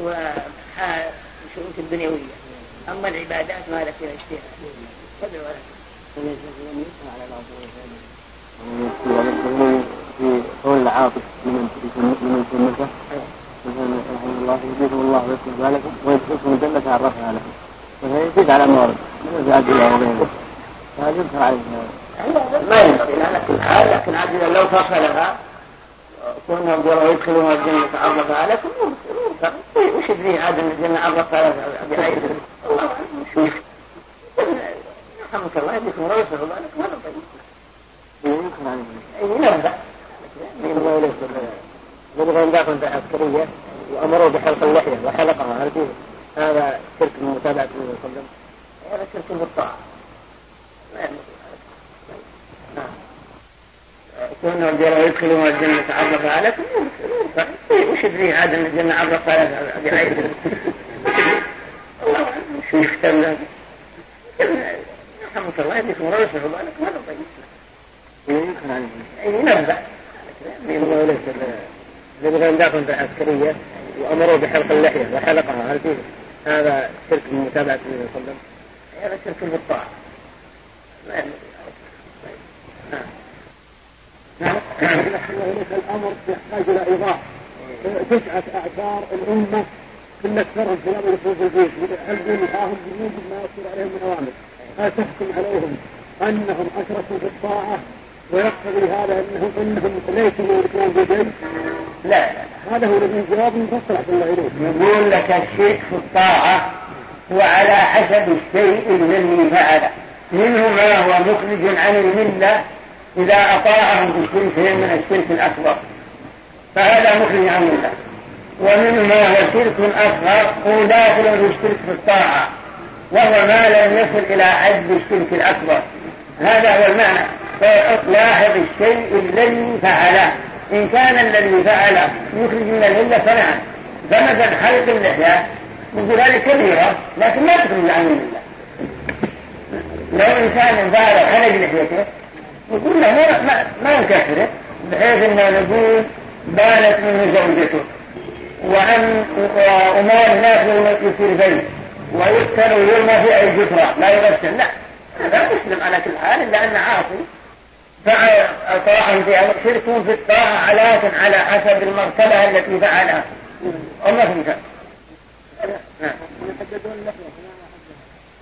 وشؤونك الدنيوية. أما العبادات ما لك فيها اجتهاد. تدعو في قول العاطف من من سنته مثلا رحمه الله يجيكم الله ويكتب ذلك ويدخلكم الجنة عرفها لكم فهي يزيد على المورد من يزاد إلى وغيره فهذا يذكر عليه ما ينبغي لكن لكن عاد لو فصلها قالوا يدخلون الجنة عرفها لكم وش يدري عاد الجنة عرفها بغير الله رحمك الله يديكم روسه بالك ما يمكن عليه اي نعم يبغى يندافع عسكرية وأمروا بحلق اللحية وحلقها هل هذا شرك من متابعة النبي صلى الله عليه وسلم؟ هذا شرك بالطاعة كونهم قالوا يدخلون الجنة عرف عليكم وش يدري عاد إن الجنة عرف على بعيد؟ شو يختم له؟ رحمك الله يديكم رؤوسه بالك هذا طيب يمكن عليه اي نبأ يبغى يندافع عسكرية وأمروا بحلق اللحية وحلقها هل فيه؟ هذا شرك من متابعة النبي صلى الله عليه وسلم؟ هذا شرك بالطاعة نعم. الأمر يحتاج إلى إيضاح. تسعة اعشار الأمة كل اكثرهم في الأمر يفوز البيت هل بنهاهم بوجود ما يصير عليهم من أوامر. هل تحكم عليهم أنهم أشركوا في الطاعة. ويقتضي هذا انهم أنهم ليسوا يملكون بشيء؟ لا. هذا هو الذي جواب مفصل عشان الله اليك. يقول لك الشرك في الطاعة هو على حسب الشيء الذي فعله منه ما هو مخرج عن الملة إذا أطاعه بالشرك من الشرك الأكبر. فهذا مخرج عن الملة. ومنه ما هو شرك أصغر هو داخل في الشرك في الطاعة. وهو ما لم يصل إلى حد الشرك الأكبر. هذا هو المعنى. فلاحظ الشيء الذي فعله. إن كان الذي فعله يخرج من الملة فنعم فمثلا حلق اللحية نقول هذه كبيرة لكن ما تخرج عن الملة لو إنسان فعل حلق لحيته نقول له ما, ما, نكفره بحيث أنه نقول بانت منه زوجته. وأن وأمور الناس يصير بيت ويقتل ويرمى في أي جثرة. لا يغسل. لا. هذا مسلم على كل حال إلا أنه عاصي فطاعة في أمر شرك في الطاعة لكن على حسب المرتبة التي فعلها. وما فهمت نعم. يحددون اللحية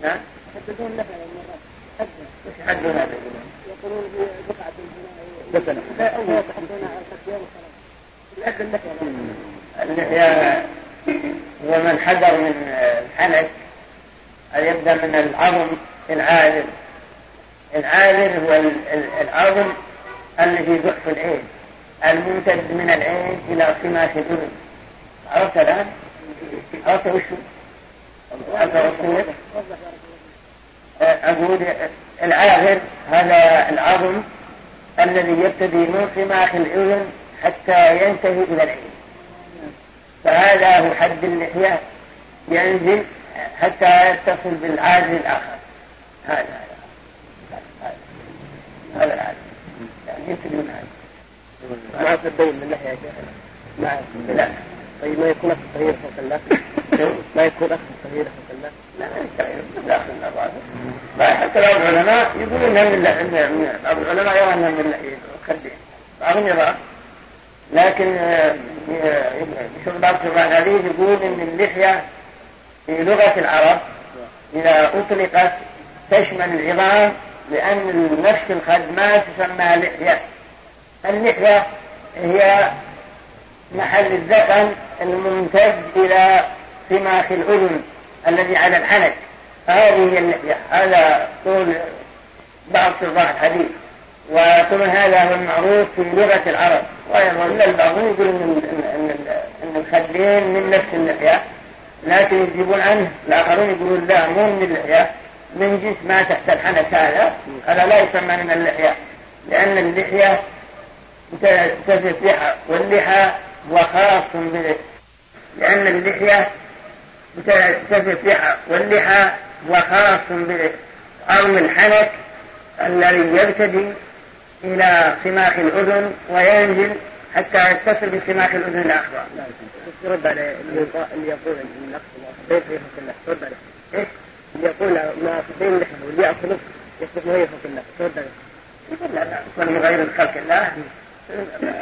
نعم. يحددون اللحية وش حدوا هذا؟ يقولون بقعة الجناء مثلا. لا أول يحدون على الصيام والصلاة اللحية ومن حذر من الحنك يبدأ من العظم العادل العاذر هو العظم الذي ضعف العين الممتد من العين إلى صماخ الأذن عرفت الآن؟ عرفت وشو؟ عرفت؟ أقول العاذر هذا العظم الذي يبتدي من صماخ الأذن حتى ينتهي إلى العين فهذا هو حد اللحية ينزل حتى يتصل بالعاذر الآخر هذا هذا العادة يعني يمكن هذا ما تبين من ناحية ما لا. طيب ما يكون أخذ صغير خلق الله ما يكون أخذ صغير خلق الله لا لا داخل الأربعة ما حتى بعض العلماء يقولون إنها من بعض العلماء يرى إنها من خدين بعضهم يرى. لكن شوف بعض شبان عليه يقول إن اللحية في لغة العرب إذا أطلقت تشمل العظام لأن نفس الخد ما تسمى لحية. اللحية هي محل الذقن الممتد إلى سماخ الأذن الذي على الحنك. هذه هي اللحية. هذا طول بعض شراح الحديث. وكل هذا هو المعروف في لغة العرب. وإلا البعض يقول إن, إن الخدين من نفس اللحية. لكن يجيبون عنه. الآخرون يقولون لا مو من اللحية. من جنس ما تحت الحنك هذا هذا لا يسمى من اللحية. لأن اللحية تفتح واللحى وخاص به. لأن اللحية تفتح واللحى وخاص به. أرم الحنك الذي يبتدي إلى سماخ الأذن وينزل حتى يتصل بسماخ الأذن الأخرى. رد على اللي يقول النقص الله رد عليه. يقول ما بين واللي ياكل يصبح ما يفك الله. يقول لا لا كل غير خلق الله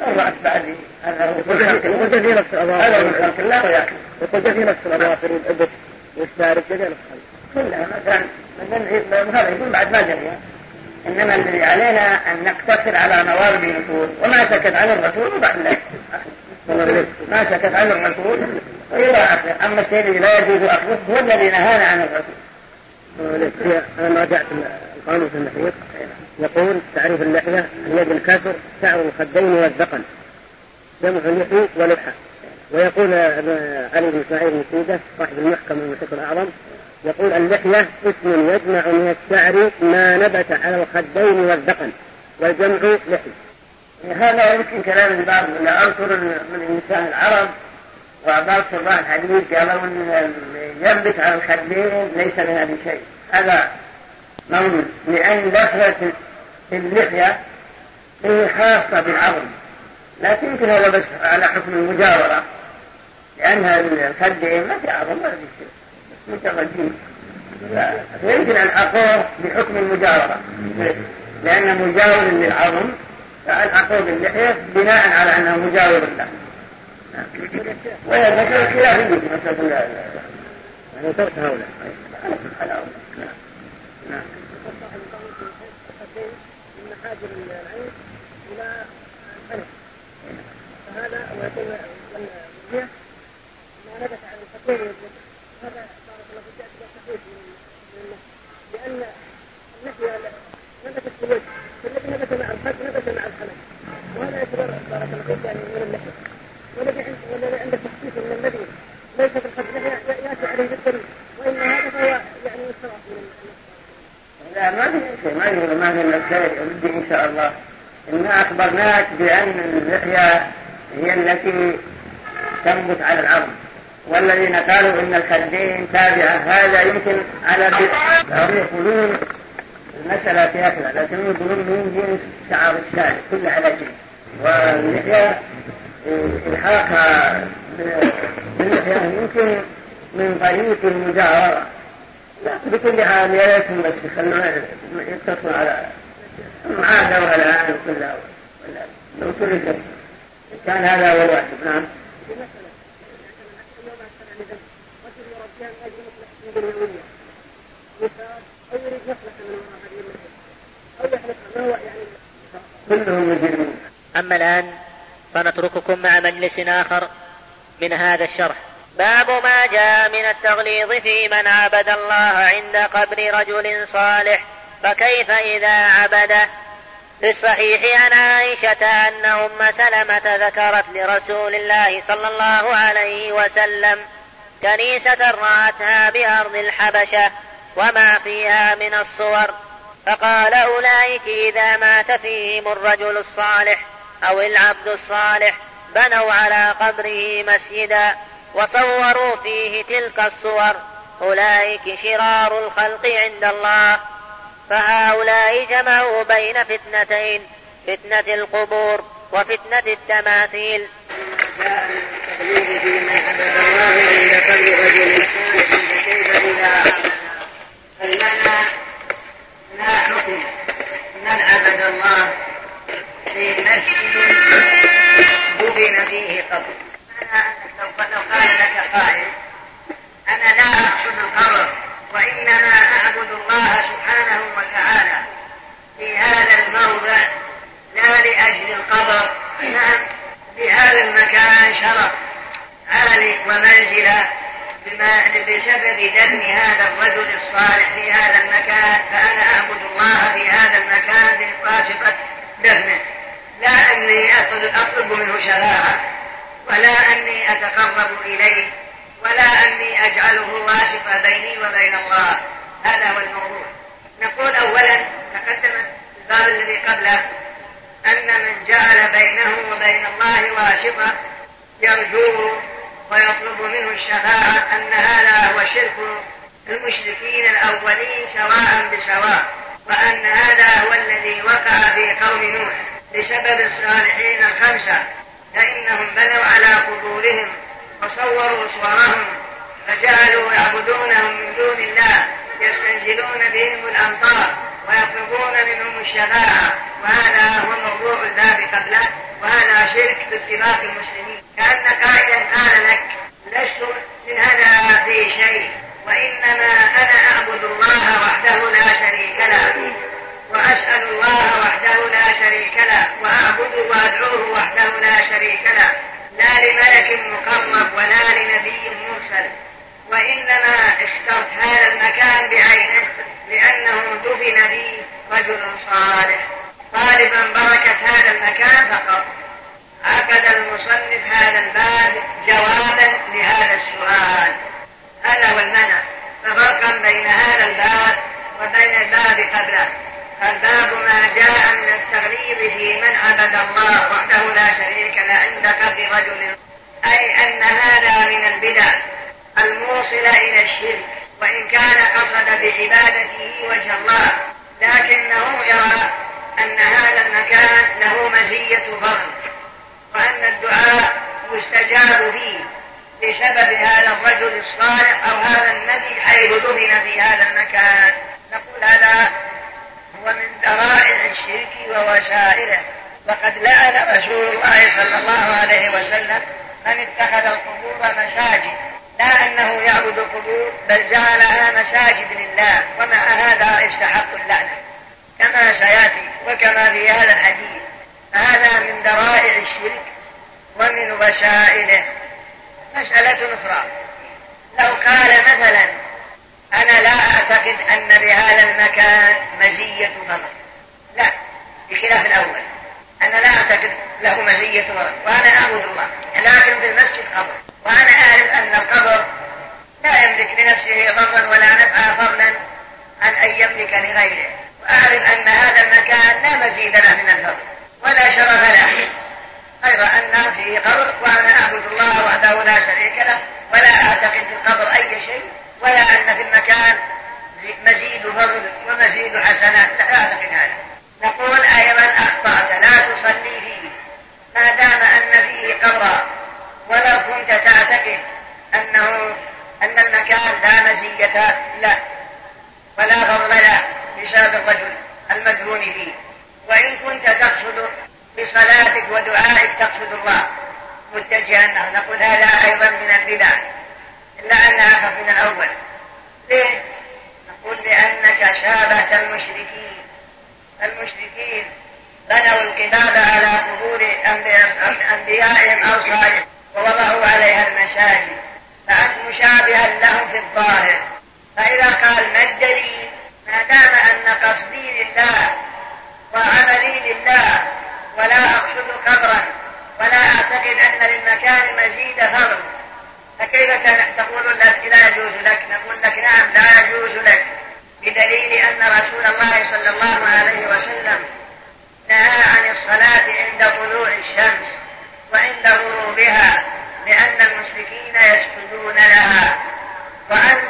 الرأس بعد هذا وقلت في نفس الأظافر هذا من خلق الله وياكل وقلت في نفس الأظافر والإبط والشارب جميع الخلق. كلها مثلا مثلا هذا يقول بعد ما جري انما الذي علينا ان نقتصر على موارد الرسول وما سكت عن الرسول وبعد ذلك ما سكت عن الرسول والى اخره اما الشيء الذي لا يجوز اخذه هو الذي نهانا عن الرسول. أنا راجعت القانون في المحيط يقول تعريف اللحيه هي بالكسر شعر الخدين والذقن جمع لحي ولحى. ويقول علي بن اسماعيل بن سيدة صاحب المحكم المحيط الأعظم يقول اللحية اسم يجمع من الشعر ما نبت على الخدين والذقن والجمع لحي. هذا يمكن كلام البعض لا أذكر من إنسان العرب وبعض شراح الحديث قالوا أن ينبت على الخدين ليس من هذا شيء. هذا موجود لأن دخلت اللحية هي خاصة بالعظم. لكن يمكن هذا بس على حكم المجاورة لأنها الخدين ما في عظم ولا في شيء. متردين فيمكن الحقوه بحكم المجاورة. لأن مجاور للعظم فالحقوه باللحية بناء على أنه مجاور له. وهي مسألة خلافية في مسألة يعني ترك هؤلاء نعم من محاجر العين إلى الحنف فهذا ويكون ما نبت على الخطين هذا لأن النفي نبتت في الوجه فالذي نبت مع الخد نبت مع الحنك وهذا يعتبر بارك الله فيك يعني من اللحية والذي والذي عنده تخصيص من الذي ليس في الخد ياتي عليه بالدليل وان هذا فهو يعني انصراف من لا ما في شيء ما يقول ما في الا ودي ان شاء الله إنا أخبرناك بأن اللحية هي التي تنبت على العظم والذين قالوا ان الخدين تابعه هذا يمكن على هم يقولون المسألة فيها كذا لكن يقولون من جنس شعر الشارع كل على جنس واللحية إلحاقها يمكن من طريق المجاورة. بكل حال يا ريتهم بس يخلونا يتصلوا على معادة الآن كلها لو تركت كان هذا هو الواجب. نعم. كلهم مجرمون أما الآن فنترككم مع مجلس آخر من هذا الشرح. باب ما جاء من التغليظ في من عبد الله عند قبر رجل صالح فكيف إذا عبده في الصحيح عن عائشة أن أم سلمة ذكرت لرسول الله صلى الله عليه وسلم كنيسة رأتها بأرض الحبشة وما فيها من الصور فقال أولئك إذا مات فيهم الرجل الصالح. أو العبد الصالح بنوا على قبره مسجدا وصوروا فيه تلك الصور. أولئك شرار الخلق عند الله. فهؤلاء جمعوا بين فتنتين فتنة القبور وفتنة التماثيل. التقليد الله فكيف المعنى لا حكم من عبد الله؟ في مسجد دفن فيه قبر. لو قال لك قائل أنا لا أعبد القبر وإنما أعبد الله سبحانه وتعالى. في هذا الموضع لا لأجل القبر نعم في هذا المكان شرف عالي ومنزلة بسبب دفن هذا الرجل الصالح في هذا المكان. فأنا أعبد الله في هذا المكان بواسطة دفنه لا أني أطلب منه شفاعة ولا أني أتقرب إليه ولا أني أجعله واسطة بيني وبين الله. هذا هو الموضوع. نقول أولا تقدم الباب الذي قبله أن من جعل بينه وبين الله واسطة يرجوه ويطلب منه الشفاعة أن هذا هو شرك المشركين الأولين سواء بسواء. وأن هذا هو الذي وقع في قوم نوح بسبب الصالحين الخمسة فإنهم بنوا على قبورهم وصوروا صورهم فجعلوا يعبدونهم من دون الله يستنزلون بهم الأمطار ويطلبون منهم الشفاعة. وهذا هو موضوع الباب قبله وهذا شرك باتفاق المسلمين. كأن قائلا قال لك لست من هذا في شيء وإنما أنا أعبد الله وحده لا شريك له وأسأل الله وحده لا شريك له وأعبد وأدعوه وحده لا شريك له. لا لملك مقرب ولا لنبي مرسل. وإنما اخترت هذا المكان بعينه لأنه دفن به رجل صالح. طالبا بركة هذا المكان فقط. عقد المصنف هذا الباب جوابا لهذا السؤال. هذا هو المعنى ففرقا بين هذا الباب وبين الباب قبله. الباب ما جاء من التغليظ في من عبد الله وحده لا شريك له عند قبر رجل. أي أن هذا من البدع الموصلة إلى الشرك وإن كان قصد بعبادته وجه الله. لكنه يرى أن هذا المكان له مزية فضل وأن الدعاء يستجاب فيه بسبب هذا الرجل الصالح أو هذا النبي حيث دفن في هذا المكان. نقول هذا هو من ذرائع الشرك ووسائله وقد لعن رسول الله صلى الله عليه وسلم من اتخذ القبور مساجد. لا أنه يعبد القبور بل جعلها مساجد لله ومع هذا يستحق اللعنة كما سيأتي وكما في هذا الحديث. هذا من ذرائع الشرك ومن وسائله. مسألة أخرى. لو قال مثلا أنا لا أعتقد أن بهذا المكان مزية فضل لا بخلاف الأول. أنا لا أعتقد له مزية فضل وأنا أعبد الله لكن في المسجد قبر. وأنا أعرف أن القبر لا يملك لنفسه ضرا ولا نفعا فضلا عن أن يملك لغيره. وأعرف أن هذا المكان لا مزيد له من الفضل ولا شرف له. غير أن فيه قبر وأنا أعبد الله وحده لا شريك له ولا أعتقد في القبر أي شيء. ولا أن في المكان مزيد فضل ومزيد حسنات. لا أعتقد هذا نقول أيضا أخطأت. لا تصلي فيه. ما دام أن فيه قبرا. ولو كنت تعتقد أنه أن المكان لا مزية له. ولا فضل له بسبب الرجل المدفون فيه. وإن كنت تقصد بصلاتك ودعائك تقصد الله. متجها نقول هذا أيضا من البدع. إلا أنها من الأول ليه؟ نقول لأنك شابهت المشركين. المشركين بنوا القباب على قبور أنبيائهم أو صالح ووضعوا عليها المساجد فأنت مشابها لهم في الظاهر. فإذا قال ما الدليل؟ ما دام أن قصدي لله وعملي لله ولا أقصد قبرا ولا أعتقد أن للمكان مزيد فضل. فكيف تقول لا يجوز لك؟ نقول لك نعم لا يجوز لك. بدليل أن رسول الله صلى الله عليه وسلم نهى عن الصلاة عند طلوع الشمس وعند غروبها لأن المشركين يسجدون لها. وأنت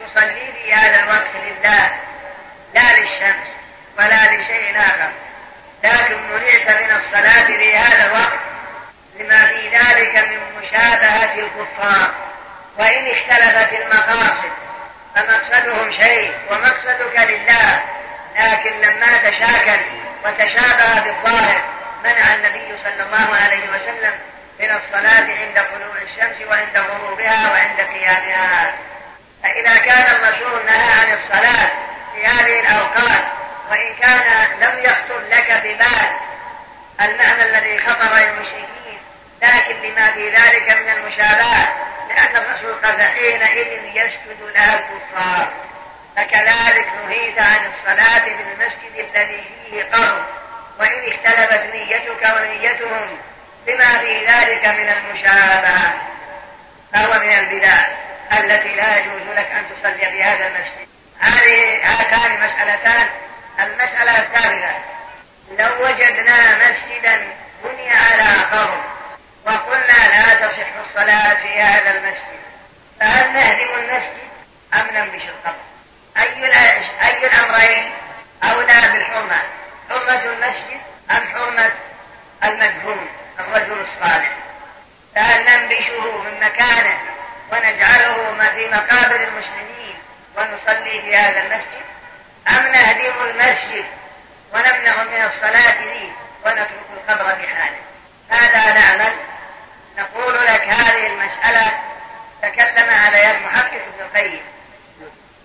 تصلي في هذا الوقت لله لا للشمس ولا لشيء آخر. لكن منعت من الصلاة في هذا الوقت. لما في ذلك من مشابهة الكفار وإن اختلفت المقاصد فمقصدهم شيء ومقصدك لله. لكن لما تشاكل وتشابه بالظاهر منع النبي صلى الله عليه وسلم من الصلاة عند طلوع الشمس وعند غروبها وعند قيامها. فإذا كان الرسول نهى عن الصلاة في هذه الأوقات وإن كان لم يخطر لك ببال المعنى الذي خطر للمشركين لكن لما في ذلك من المشابهة لأن الرسول قد حينئذ يسجد لها الكفار. فكذلك نهيت عن الصلاة في المسجد الذي فيه قبر وإن اختلفت نيتك ونيتهم بما في ذلك من المشابهة فهو من البدع التي لا يجوز لك أن تصلي في هذا المسجد. هذه هاتان مسألتان. المسألة الثالثة لو وجدنا مسجدا بني على قبر وقلنا لا تصح الصلاة في هذا المسجد. فهل نهدم المسجد أم ننبش القبر؟ أي أي الأمرين؟ أولى بالحرمة؟ حرمة المسجد أم حرمة المدفون الرجل الصالح؟ فهل ننبشه من مكانه ونجعله في مقابر المسلمين ونصلي في هذا المسجد؟ أم نهدم المسجد ونمنع من الصلاة فيه ونترك القبر بحاله هذا نعمل نقول لك هذه المسألة تكلم عليها المحقق ابن القيم.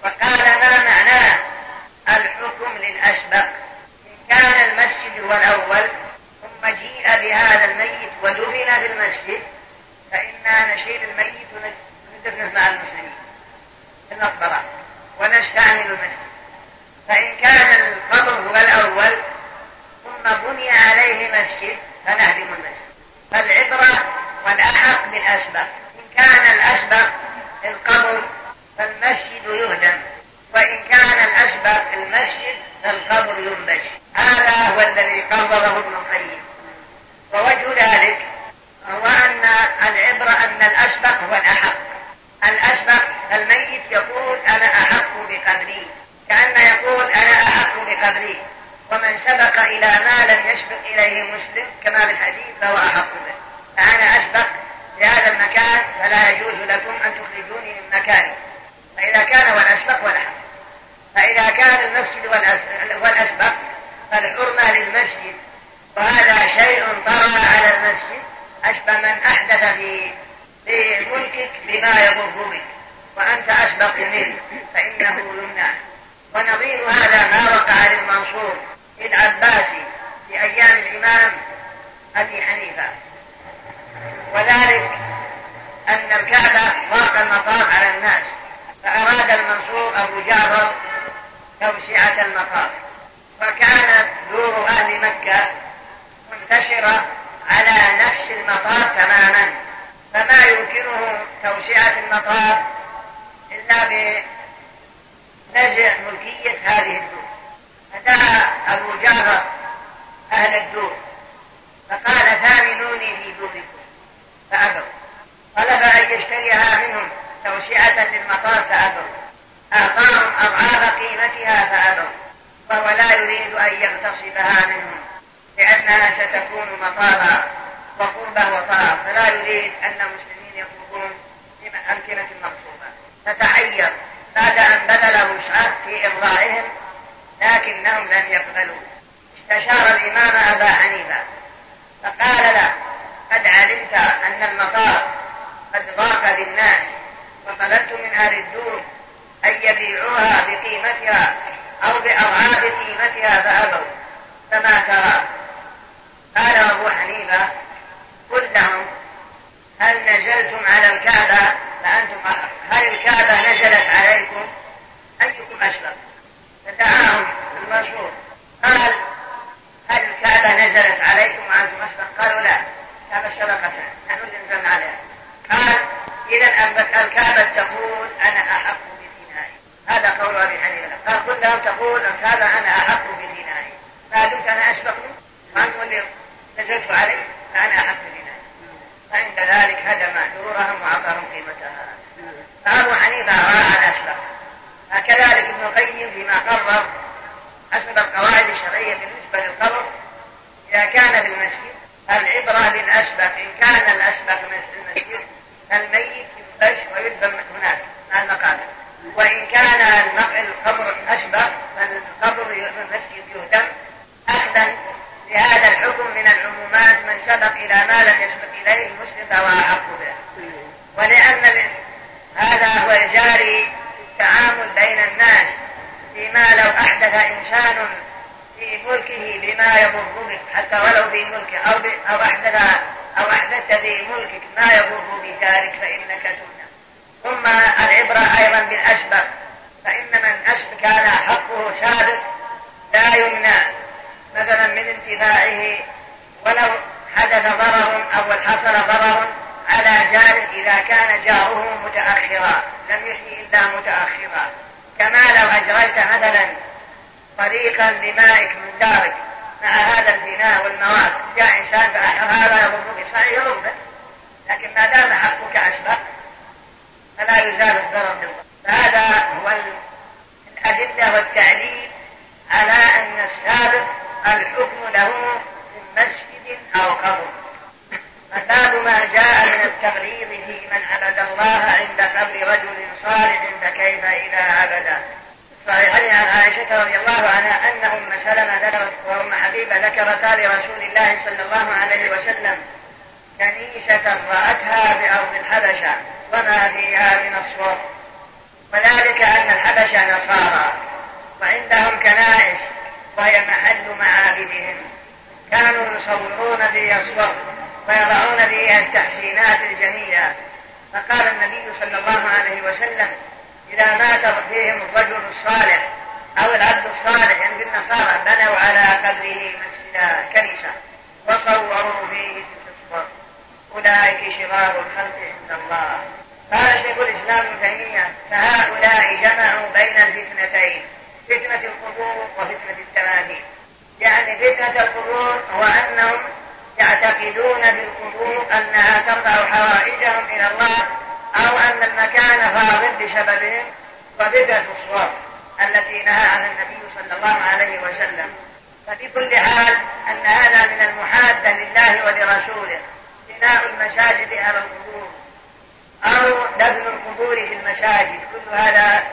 وقال ما معناه الحكم للأسبق؟ إن كان المسجد هو الأول ثم جيء بهذا الميت ودفن بالمسجد فإنا نشيل الميت وندفنه مع المسلمين. في المقبرة. ونستعمل المسجد. فإن كان القبر هو الأول ثم بني عليه مسجد فنهدم المسجد. فالعبرة والأحق بالأسبق القيم فيما قرر حسب القواعد الشرعية بالنسبة للقبر. إذا كان في المسجد العبرة بالأسبق إن كان الأسبق المسجد الميت ينبش ويدفن هناك مع المقابر. وإن كان القبر أسبق فالقبر المسجد يهدم. أخذا لهذا الحكم من العمومات من سبق إلى ما لم يسبق إليه المسلم فهو أحق به. ولأن هذا هو الجاري التعامل بين الناس. فيما لو أحدث إنسان في ملكه بما يضر بك حتى ولو في ملكه أو, أو أحدث أو أحدثت في ملكك ما يضر بجارك فإنك تمنع ثم العبرة أيضا بالأسبق فإن من كان حقه سابق لا يمنع مثلا من انتفاعه ولو حدث ضرر أو حصل ضرر على جار إذا كان جاره متأخرا لم يحيي إلا متأخرا. كما لو أجريت مثلا طريقا لمائك من دارك مع هذا الفناء والمواد جاء إنسان فأحر هذا يضرك صحيح يضرك. لكن ما دام حقك أشبه فلا يزال الضرر منه فهذا هو الأدلة والتعليل على أن السابق الحكم له من مسجد أو قبر. فباب ما جاء من التغليظ في من عبد الله عند قبر رجل صالح فكيف إذا عبده صحيحين عن عائشة رضي الله عنها أن أم سلمة ذكرت وأم حبيبة ذكرتا لرسول الله صلى الله عليه وسلم. كنيسة رأتها بأرض الحبشة وما فيها من الصور. وذلك أن الحبشة نصارى وعندهم كنائس وهي محل معابدهم. كانوا يصورون فيها الصور. ويضعون فيها التحسينات الجميلة. فقال النبي صلى الله عليه وسلم إذا مات فيهم الرجل الصالح أو العبد الصالح عند النصارى بنوا على قبره مسجدا كنيسة وصوروا فيه تلك الصور أولئك شرار الخلق عند الله. قال شيخ الإسلام ابن تيمية فهؤلاء جمعوا بين الفتنتين فتنة القبور وفتنة التماثيل. يعني فتنة القبور هو أنهم يعتقدون بالقبور أنها ترفع حوائجهم إلى الله أو أن المكان فاضل بسببهم وبدعة الصور التي نهى عنها النبي صلى الله عليه وسلم. ففي كل حال أن هذا من المحادة لله ولرسوله بناء المساجد على القبور أو دفن القبور في المساجد. كل هذا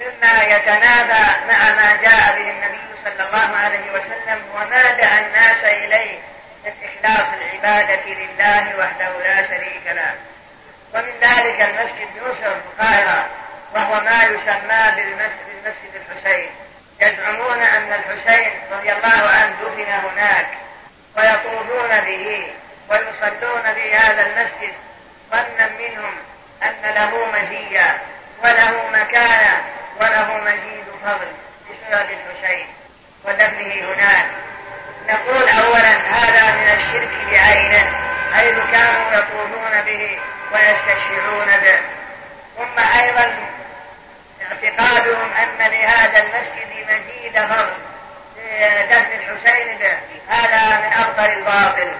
مما يتنافى مع ما جاء به النبي صلى الله عليه وسلم وما دعا الناس إليه من إخلاص العبادة لله وحده لا شريك له. ومن ذلك المسجد في القاهرة وهو ما يسمى بالمسجد المسجد الحسين. يزعمون أن الحسين رضي الله عنه دفن هناك ويطوفون به ويصلون في هذا المسجد. ظنا منهم أن له مزية وله مكانة وله مزيد فضل بسبب الحسين. ودفنه هناك. نقول أولا هذا من الشرك بعينه حيث كانوا يطوفون به ويستشفعون به. ثم أيضا اعتقادهم أن لهذا المسجد مزيد فضل دفن الحسين به. هذا من أفضل الباطل.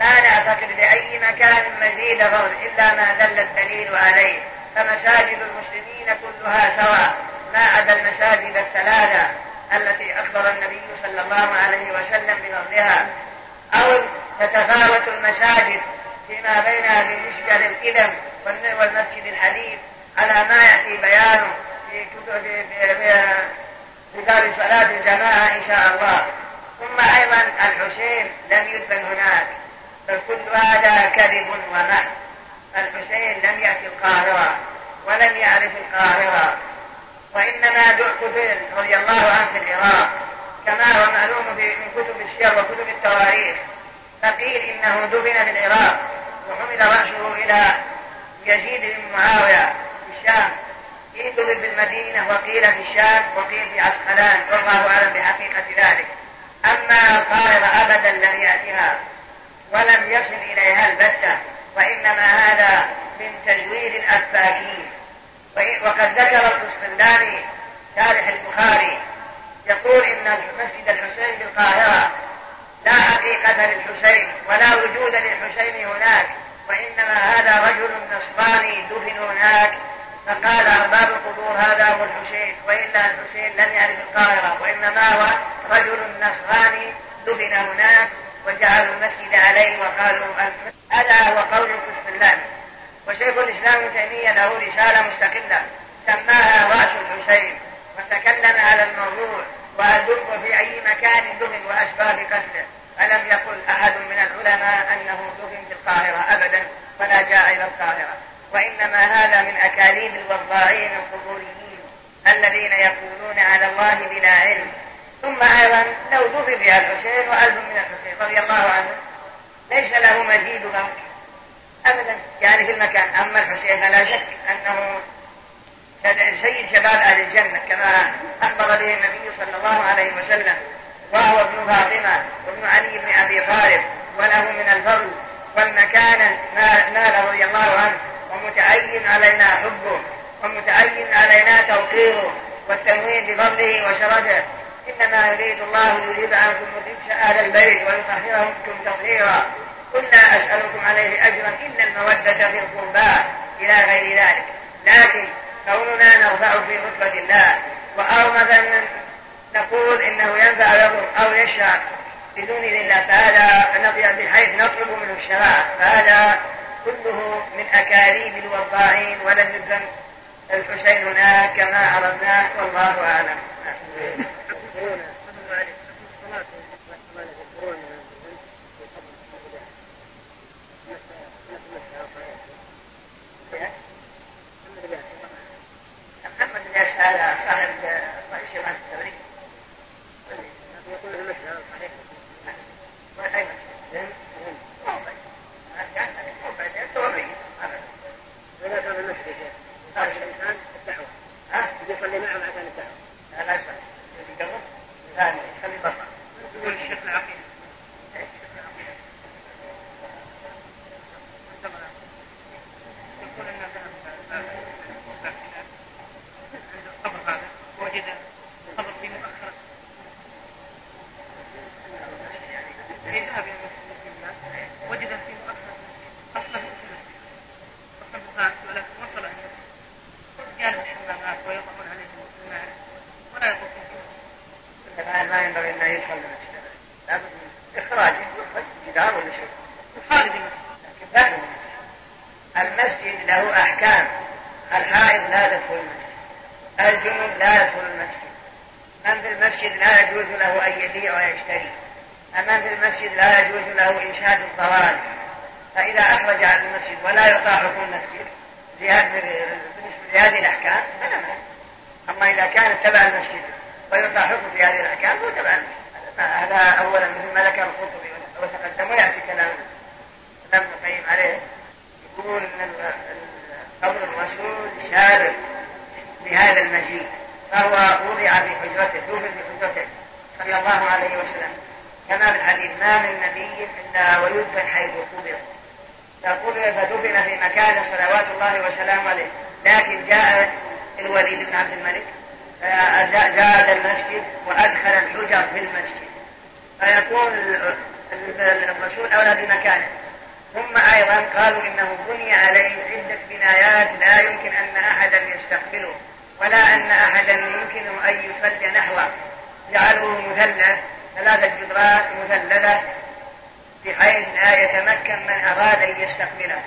لا نعتقد بأي مكان مزيد فضل إلا ما دل الدليل عليه. فمساجد المسلمين كلها سواء ما عدا المساجد الثلاثة. التي أخبر النبي صلى الله عليه وسلم بفضلها أو تتفاوت المساجد فيما بينها بمسجد القدم والمسجد الحديث على ما يأتي بيانه في كتب في دار صلاة الجماعة إن شاء الله. ثم أيضا الحسين لم يدفن هناك بل كل هذا كذب ومحن الحسين لم يأتي القاهرة ولم يعرف القاهرة. وإنما دفن رضي الله عنه في العراق كما هو معلوم من كتب السير وكتب التواريخ. فقيل إنه دفن في العراق وحمل رأسه إلى يزيد بن معاوية في الشام. قيل في المدينة وقيل في الشام وقيل في عسقلان والله أعلم بحقيقة ذلك. أما القاهرة أبدا لم يأتها ولم يصل إليها البتة وإنما هذا من تزوير الأفاكين. وقد ذكر القسطلاني شارح البخاري يقول إن مسجد الحسين بالقاهرة لا حقيقة للحسين ولا وجود للحسين هناك وإنما هذا رجل نصراني دفن هناك فقال أرباب القبور هذا هو الحسين وإلا الحسين لم يعرف القاهرة وإنما هو رجل نصراني دفن هناك وجعلوا المسجد عليه وقالوا هذا هو قول القسطلاني وشيخ الإسلام ابن تيمية له رسالة مستقلة سماها رأس الحسين وتكلم على الموضوع دفن في أي مكان دفن وأسباب قتله. ألم يقل أحد من العلماء أنه دفن في القاهرة؟ أبدا فلا جاء إلى القاهرة. وإنما هذا من أكاذيب الوضاعين القبوريين الذين يقولون على الله بلا علم. ثم أيضا لو دفن بها الحسين وألف من الحسين رضي الله عنه ليس له مزيد ذلك أبدا. يعني في المكان. أما الحسين فلا شك أنه سيد شباب أهل الجنة كما أخبر به النبي صلى الله عليه وسلم. وهو ابن فاطمة وابن علي بن أبي طالب وله من الفضل والمكانة نال رضي الله عنه. ومتعين علينا حبه ومتعين علينا توقيره والتنوين بفضله وشرفه. إنما يريد الله ليذيب عنكم الرجس أهل البيت ويطهركم تطهيرا. كنا أسألكم عليه أجرا إلا المودة في القربى إلى غير ذلك. لكن كوننا نرفع في رتبة الله أو مثلا نقول إنه ينفع يضر أو يشرع بدون إذن الله فهذا بحيث نطلب منه الشفاعة. فهذا كله من أكاذيب الوضاعين ولم يلزم الحسين هناك كما عرفناه والله أعلم. (laughs) محمد الياس هذا صاحب رئيس جماعة التبريد يقول المسألة صحيح وأي مسألة إذا كان المسجد خارج الإنسان الدعوة ها؟ يصلي معه عشان الدعوة لا لا يصلي يقرب ثاني يخلي بصر يقول الشيخ العقيل يقول ان الخبر هذا وجد الخبر في مؤخرة في ذهب إلى المسجد وجد في مؤخرة أصلا في المسجد أصلا في الفارس ولكن وصل إلى جانب الحمامات ويضعون عليهم الماء ولا يطوفون فيه. ما ينبغي ان يدخل المسجد لابد من اخراجه يخرج جدار ولا شيء خارج المسجد لكن داخل المسجد له احكام الحائض لا تدخل المسجد الجنوب لا يدخل المسجد من في المسجد لا يجوز له أن يبيع ويشتري أمن في المسجد لا يجوز له إنشاد الضوال فإذا أخرج عن المسجد ولا يطاع حكم المسجد بالنسبة لهذه الأحكام فلا أما إذا كان تبع المسجد ويطاع حكم في هذه الأحكام هو تبع المسجد هذا أولا مثل ما ذكر القرطبي وتقدم ويأتي كلام كلام ابن القيم عليه يقول أن قول الرسول شارع بهذا المجيء فهو وضع في حجرته توفي في حجرته صلى الله عليه وسلم كما في الحديث ما من إلا ويدفن حيث قبر فقبر فدفن في مكان صلوات الله وسلامه عليه لكن جاء الوليد بن عبد الملك زاد المسجد وأدخل الحجر في المسجد. فيكون الرسول أولى بمكانه. ثم أيضا قالوا إنه بني عليه عدة بنايات لا يمكن أن احدا يستقبله ولا أن أحدا يمكنه أن يصلي نحوه. جعلوه مثلث ثلاثة جدران مثلثة بحيث لا يتمكن من أراد أن يستقبله.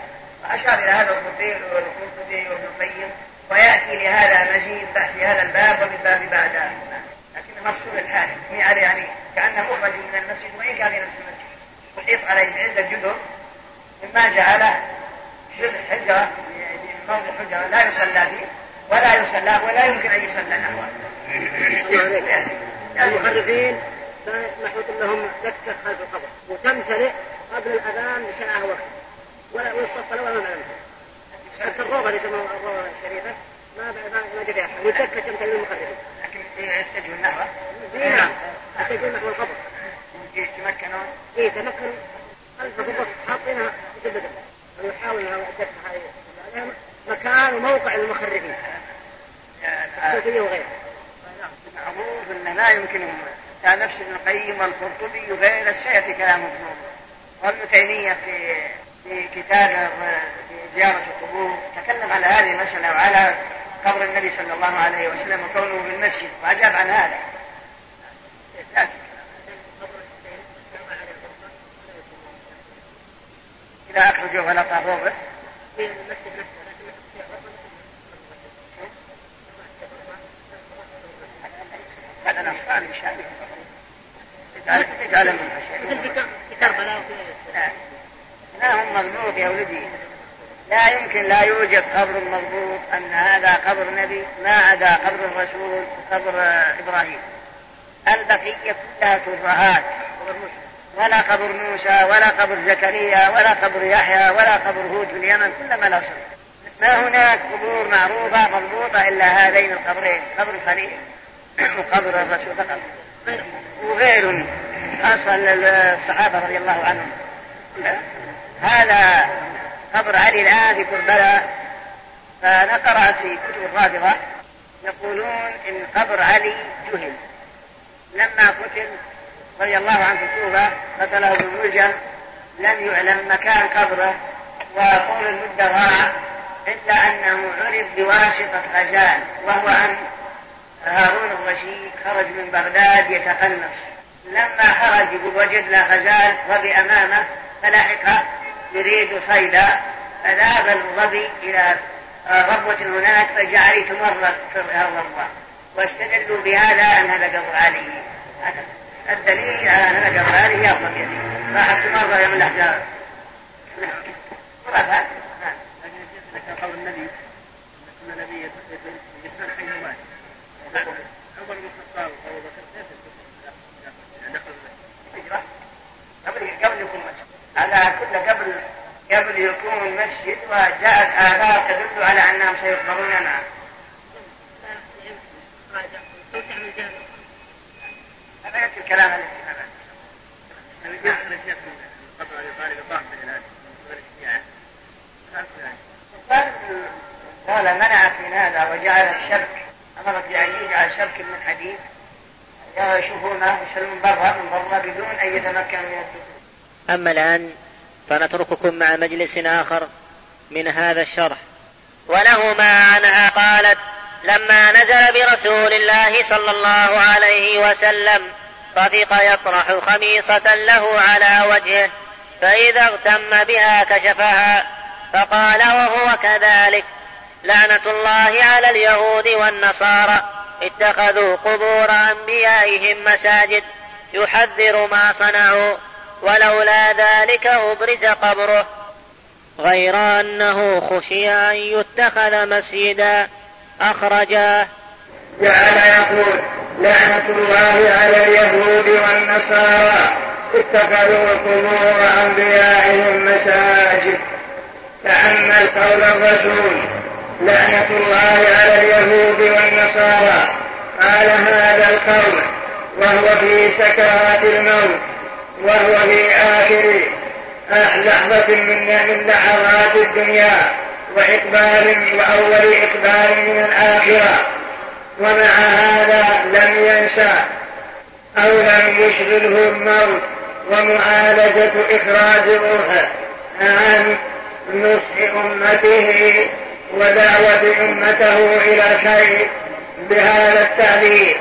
وأشار إلى هذا الخطير والقرطبي وابن القيم ويأتي لهذا مزيد في هذا الباب وبالباب بعده لكن مقصود الحال يعني كأنه مخرج من المسجد وإن كان في نفس المسجد. وحيط عليه بعدة جدر مما جعله شبه حجرة موضع حجرة لا يصلى فيه ولا يصلى ولا يمكن أن يصلى نحوه. المحرفين محوط لهم دكة خلف القبر. وتمتلئ قبل الأذان بساعة وقت. ولا والصف ولا ما حتى الروضة اللي يسموها الروضة الشريفة ما ما جاء فيها والدكة تمتلئ للمحرفين لكن يتجهون نحوه نعم. يتجهون نحو القبر. يتمكنون اي تمكنوا خلف بالضبط حاطينها في البدن ويحاول الدكة هذه مكان وموقع للمخربين الصوفية وغيرها. معروف أنه لا يمكنهم كان نفس ابن القيم والقرطبي وغيره كلامه في وابن تيمية في في كتابه في زيارة القبور تكلم على هذه المسألة وعلى قبر النبي صلى الله عليه وسلم وكونه في المسجد وأجاب عن هذا. إذا أخرجوا فلا طهروا به هذا نصراني شامل منها شيء مثل في كربلاء لا هم مضبوط يا ولدي. لا يمكن لا يوجد قبر مضبوط أن هذا قبر نبي ما عدا قبر الرسول قبر إبراهيم. البقية كلها ترهات ولا قبر موسى ولا قبر زكريا ولا قبر يحيى ولا قبر هود في اليمن كلما لا ما هناك قبور معروفة مضبوطة إلا هذين القبرين قبر الخليل (coughs) وقبر الرسول فقط. وغير خاصة الصحابة رضي الله عنهم. هذا قبر علي الآن في كربلاء فأنا قرأت في كتب الرافضة يقولون إن قبر علي جهل. لما قتل رضي الله عنه في الكوفة قتله ابن لم يعلم مكان قبره وطول المدة إلا أنه عرف بواسطة غزال وهو أن هارون الرشيد خرج من بغداد يتقنص لما خرج وجد له غزال ظبي أمامه فلحق يريد صيدا. فذهب الظبي إلى ربوة هناك فجعل يتمرد في الربوة واستدلوا بهذا أن هذا قبر علي. الدليل على أن هذا قبر علي هي الظبي راح تمرد من الأحجار خرافات قول النبي أن النبي قبل يكون مسجد هذا كله قبل قبل يكون مسجد وجاءت آثار تدل على أنهم سيقبرون معه هذا يكفي الكلام الذي هذا. الشيخ قبل ابي طالب ضعف الان قال منع في هذا وجعل الشبك أمر بان يجعل شبك من حديد يشوفونه يسلمون برا من برا بدون أن يتمكن من الدخول. أما الآن فنترككم مع مجلس آخر من هذا الشرح. ولهما عنها قالت لما نزل برسول الله صلى الله عليه وسلم رفق يطرح خميصة له على وجهه فإذا اغتم بها كشفها فقال وهو كذلك. لعنة الله على اليهود والنصارى. اتخذوا قبور أنبيائهم مساجد. يحذر ما صنعوا. ولولا ذلك أبرز قبره. غير أنه خشي أن يتخذ مسجدا. أخرجاه. جعل يقول لعنة الله على اليهود والنصارى. اتخذوا قبور أنبيائهم مساجد. تأمل قول الرسول لعنة الله على اليهود والنصارى. قال هذا القول. وهو في سكرات الموت. وهو في آخر لحظة من من لحظات الدنيا. وإقبال وأول إقبال من الآخرة. ومع هذا لم ينسى أو لم يشغله الموت. ومعالجة إخراج روحه عن نصح أمته ودعوة أمته إلى خير بهذا التعبير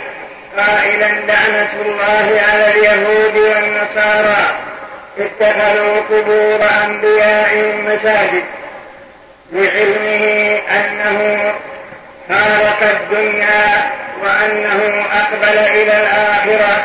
قائلا لعنة الله على اليهود والنصارى. اتخذوا قبور أنبيائهم مساجد لعلمه أنه فارق الدنيا وأنه أقبل إلى الآخرة.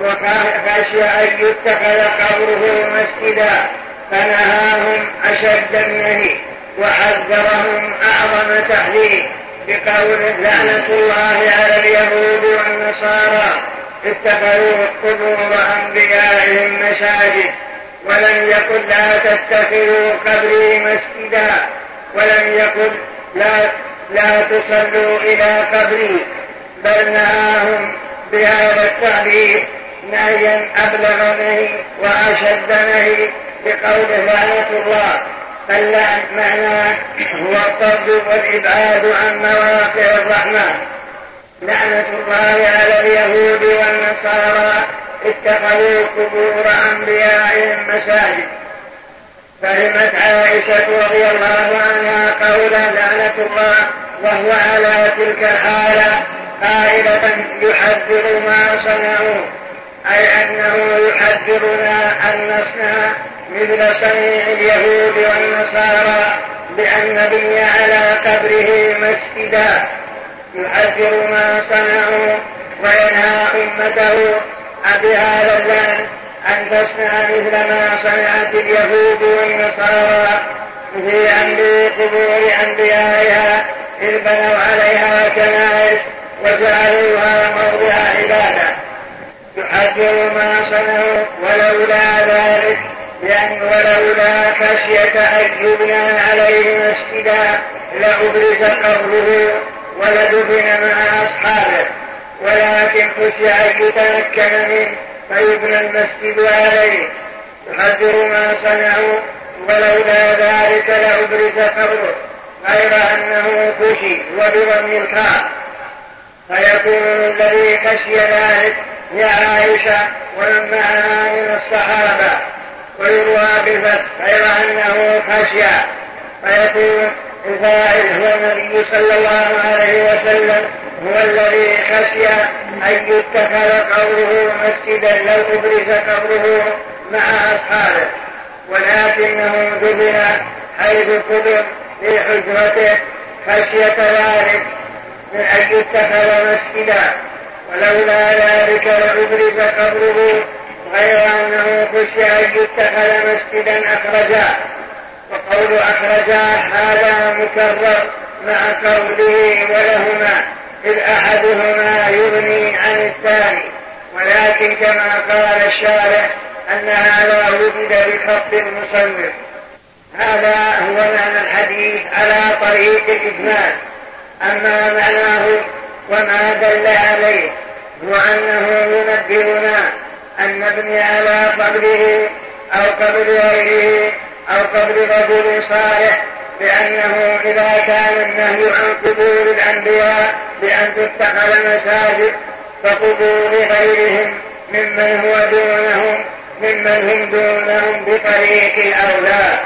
وخشي أن يتخذ قبره مسجدا. فنهاهم أشد النهي. وحذرهم أعظم تحذير بقوله لعنة الله على اليهود والنصارى. اتخذوا قبور أنبيائهم مساجد. ولم يقل لا تتخذوا قبري مسجدا. ولم يقل لا لا تصلوا إلى قبري. بل نهاهم بهذا التعبير نهيا أبلغ نهي وأشد نهي بقوله لعنة الله. معناه هو الطرد والإبعاد عن مواقع الرحمة. لعنة الله على اليهود والنصارى اتخذوا قبور أنبيائهم مساجد فهمت عائشة رضي الله عنها قول لعنة الله وهو على تلك الحالة قائلة يحذر ما صنعوا. أي أنه يحذرنا أن نصنع مثل صنيع اليهود والنصارى بأن نبني على قبره مسجدا. يحذر ما صنعوا وينهى أمته. بهذا الذنب أن تصنع مثل ما صنعت اليهود والنصارى. في أمر قبور أنبيائها إذ بنوا عليها كنائس وجعلوها موضع عبادة. يحذر ما صنعوا ولولا ذلك لأن ولولا خشية أن يبنى عليه مسجدا لأبرز قبره ولدفن مع أصحابه. ولكن خشي أن يتمكن منه فيبنى المسجد عليه. يحذر ما صنعوا ولولا ذلك لأبرز قبره غير أنه خشي وبضم الخاء. فيكون الذي خشي ذلك هي عائشة معها من الصحابة ويروى بالفتح غير أنه خشي. فيكون الفاعل هو النبي صلى الله عليه وسلم هو الذي خشي أن يتخذ قبره مسجدا لو أبرز قبره مع أصحابه. ولكنه دفن حيث قبر في حجرته خشية ذلك. من أن يتخذ مسجدا ولولا ذلك لأبرز قبره غير أنه خشي أن يتخذ مسجدا أخرجاه. وقول أخرجاه هذا مكرر مع قوله ولهما إذ أحدهما يغني عن الثاني. ولكن كما قال الشارع أن هذا وجد بخط المصنف هذا هو معنى الحديث على طريق الإجمال. أما معناه وما دل عليه هو أنه ينبهنا أن نبني على قبره أو قبر غيره أو قبر رجل صالح لأنه إذا كان النهي عن قبور الأنبياء بأن تتخذ مساجد فقبور غيرهم ممن هو دونهم ممن هم دونهم بطريق الأولى.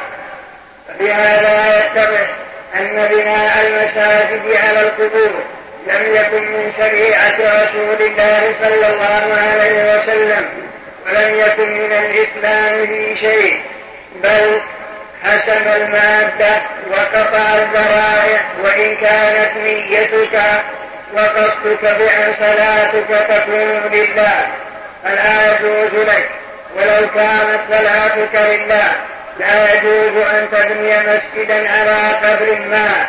بهذا يتضح أن بناء المساجد على القبور لم يكن من شريعة رسول الله صلى الله عليه وسلم ولم يكن من الإسلام في شيء بل حسم المادة وقطع الذرائع وإن كانت نيتك وقصدك بأن صلاتك تكون لله فلا يجوز لك ولو كانت صلاتك لله. لا يجوز أن تبني مسجدا على قبر ما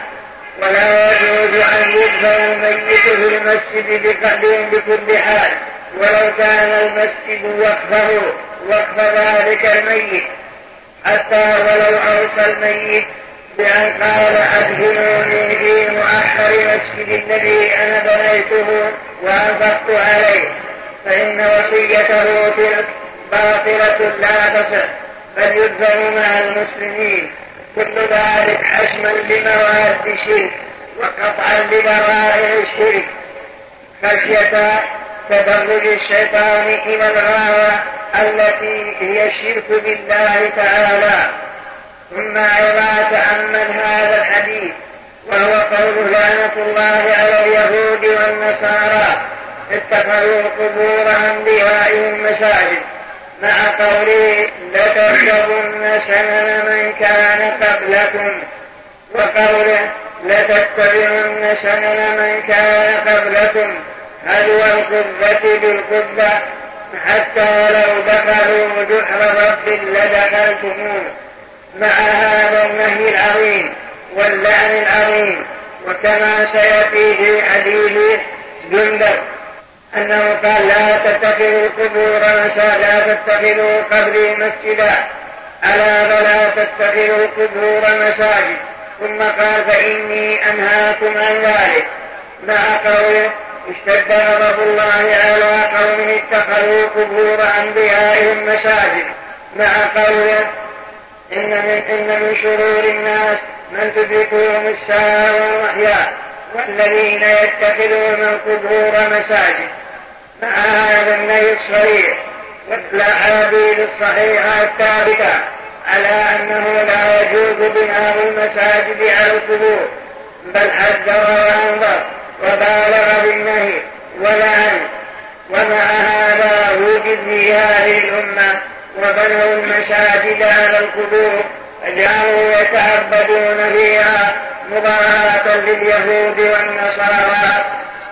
ولا يجوز أن يدفن الميت في المسجد بقدر بكل حال. ولو كان المسجد وقفه وقف ذلك الميت. حتى ولو أوصى الميت بأن قال أدخلوني في مؤخر مسجد الذي أنا بنيته وأنفقت عليه فإن وصيته باطلة لا تصح. بل يدفن مع المسلمين. كل ذلك حشما لمواد الشرك وقطعا لذرائع الشرك. خشية تدرج الشيطان إلى الغاية التي هي الشرك بالله تعالى. ثم أيضا تأمل هذا الحديث وهو قول لعنة الله على اليهود والنصارى اتخذوا قبور أنبيائهم مساجد. مع قوله لتتبعن سنن من كان قبلكم. وقوله لتتبعن سنن من كان قبلكم. هدو القبة بالقبة؟ حتى لو دخلوا جحر رب لدخلتموه. مع هذا النهي العظيم واللعن العظيم. وكما سيأتي في حديث جندب أنه قال لا تتخذوا قبور لا تتخذوا قبري مسجدا. ألا فلا تتخذوا قبور مساجد. ثم قال فإني أنهاكم عن ذلك. مع قوله اشتد غضب الله على قوم اتخذوا قبور أنبيائهم مساجد. مع قوله إن من إن من شرور الناس من تدركهم الساعة والمحيا والذين يتخذون القبور مساجد. هذا النهي الصريح والأحاديث الصحيحة الثابتة على أنه لا يجوز بناء المساجد على القبور بل حذر وأنظر وبالغ بالنهي ولعن ومع هذا وجد في هذه الأمة وبنوا المساجد على القبور جاءوا يتعبدون فيها مضاهاة لليهود والنصارى.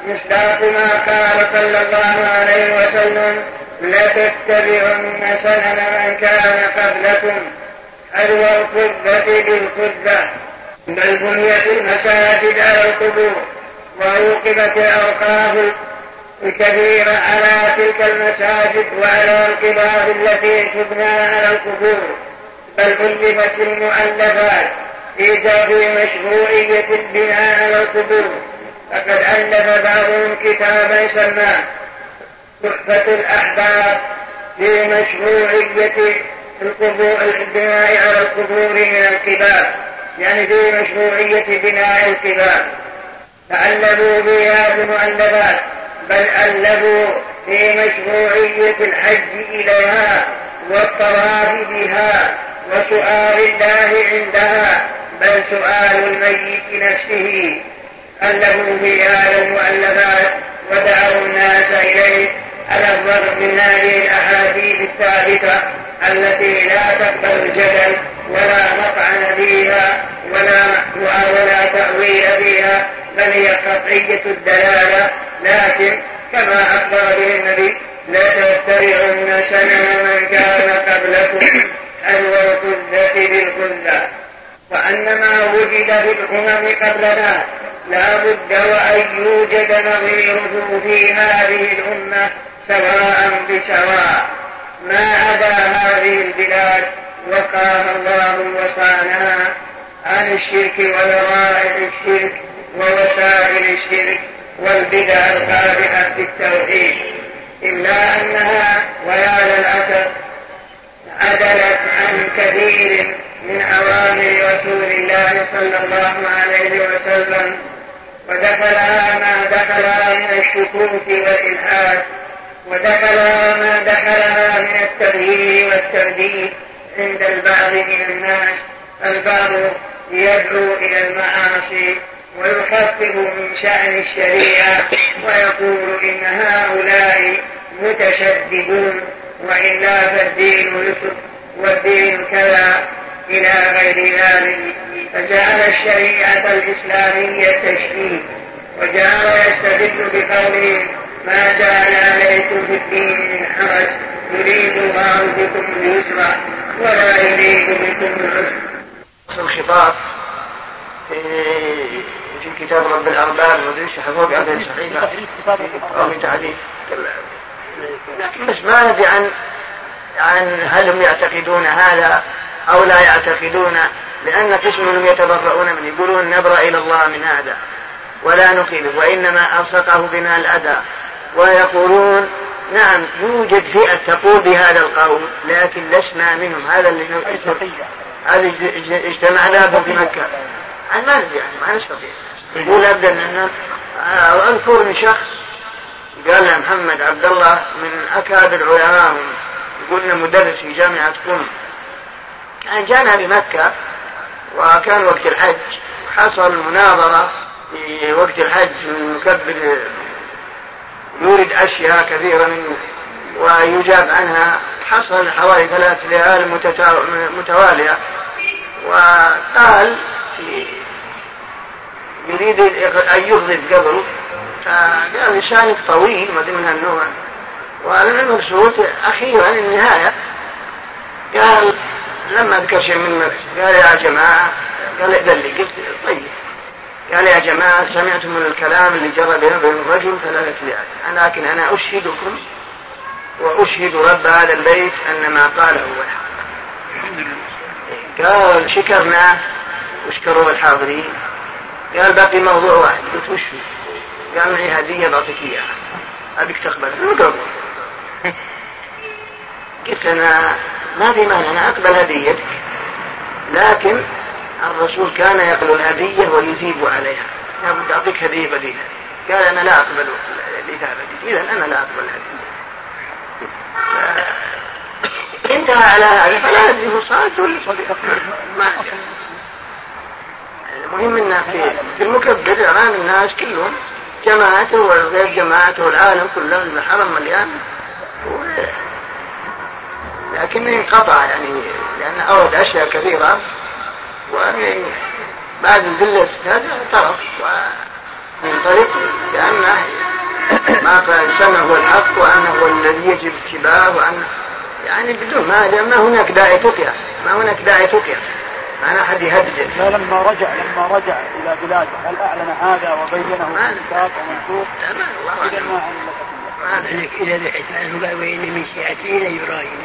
مصداق ما قال صلى الله عليه وسلم لتتبعن سنن من كان قبلكم. حذو القبة بالقبة بل بنيت المساجد على القبور وأوقفت الأوقاف الكثيرة على تلك المساجد وعلى القباب التي تبنى على القبور. بل ألفت المؤلفات في مشروعية البناء على القبور. فقد ألف بعضهم كتابا سماه تحفة الأحباب في مشروعية القبور البناء على القبور من الكباب يعني في مشروعية بناء الكباب فألفوا فيها بمؤلفات بل ألفوا في مشروعية الحج إليها والطواف بها وسؤال الله عندها بل سؤال الميت نفسه. ألفوا في المؤلفات ودعوا الناس إليه. على الرغم من هذه الأحاديث الثابتة التي لا تقبل الجدل ولا مطعن فيها ولا ولا تأويل فيها بل هي قطعية الدلالة. لكن كما أخبر به النبي لتتبعن سنن من كان قبلكم حذو الخزة وأن ما وجد في الأمم قبلنا لا بد وأن يوجد نظيره في هذه الأمة سواء بسواء. ما عدا هذه البلاد وقاها الله وصانها عن الشرك وذرائع الشرك ووسائل الشرك والبدع القادحة في التوحيد. إلا أنها ويا للأسف عدلت عن كثير من أوامر رسول الله صلى الله عليه وسلم ودخلها ما دخلها من الشكوك والإلحاد ودخلها ما دخلها من التغيير والترديد عند البعض من الناس. البعض يدعو إلى المعاصي ويخفف من شأن الشريعة ويقول إن هؤلاء متشددون وإلا فالدين يسر والدين كذا. إلى غير ذلك فجعل الشريعة الإسلامية تشديد وجعل يستدل بقوله ما جعل عليكم في الدين من حرج يريد الله بكم اليسر ولا يريد بكم العسر. الخطاب في كتاب رب الأرباب وذي فوق أبدا صحيحة أو تعريف لكن بس ما ندري عن عن هل هم يعتقدون هذا أو لا يعتقدون لأن قسم منهم يتبرؤون من يقولون نبرأ إلى الله من هذا ولا نقيله وإنما ألصقه بنا الأذى. ويقولون نعم يوجد فئة تقول بهذا القول لكن لسنا منهم. هذا اللي هذا اجتمعنا به في مكة. يعني ما ندري يعني ما نستطيع يقول ابدا ان أذكر من شخص قال محمد عبد الله من أكابر علمائهم يقول مدرس في جامعة قم. كان جانا بمكة وكان وقت الحج. حصل مناظرة في وقت الحج المكبر يورد أشياء كثيرة منه ويجاب عنها. حصل حوالي ثلاث ليال متوالية. وقال يريد أن يغضب قبل. فقال لسانك طويل ما من هالنوع. وأنا المقصود أخيرا النهاية قال لما ذكر شيء من قال يا جماعة قال ائذن لي قلت طيب. قال يا جماعة سمعتم الكلام اللي جرى بين الرجل ثلاثة ليال لكن أنا أشهدكم وأشهد رب هذا البيت أن ما قاله هو الحق. قال شكرناه واشكروا الحاضرين؟ قال باقي موضوع واحد. قلت وش؟ قال معي هدية بعطيك إياها أبيك تقبل قلت أنا ما في مانع أنا أقبل هديتك. لكن الرسول كان يقبل الهدية ويثيب عليها. لابد أعطيك هدية بديلة. قال أنا لا أقبل الإثابة إذا أنا لا أقبل الهدية. انتهى على هذا. فلا ندري هو صادق ولا صدق ما المهم إنه في في المكبر أمام الناس كلهم جماعته وغير جماعته والعالم كله الحرم مليان لكنه انقطع يعني لأن أورد أشياء كثيرة وبعد الذلة هذا ترك وينطلق لأنه ما قال السمع هو الحق وأنه هو الذي يجب اتباعه وأنه يعني بدون ما ما هناك داعي تقيا ما هناك داعي تقيا ما أحد يهدد. لا لما رجع لما رجع إلى بلاده هل أعلن هذا وبينه في الكتاب ومنسوخ؟ إذا ما ما إذا بحث عنه قال وإن من شيعته لإبراهيم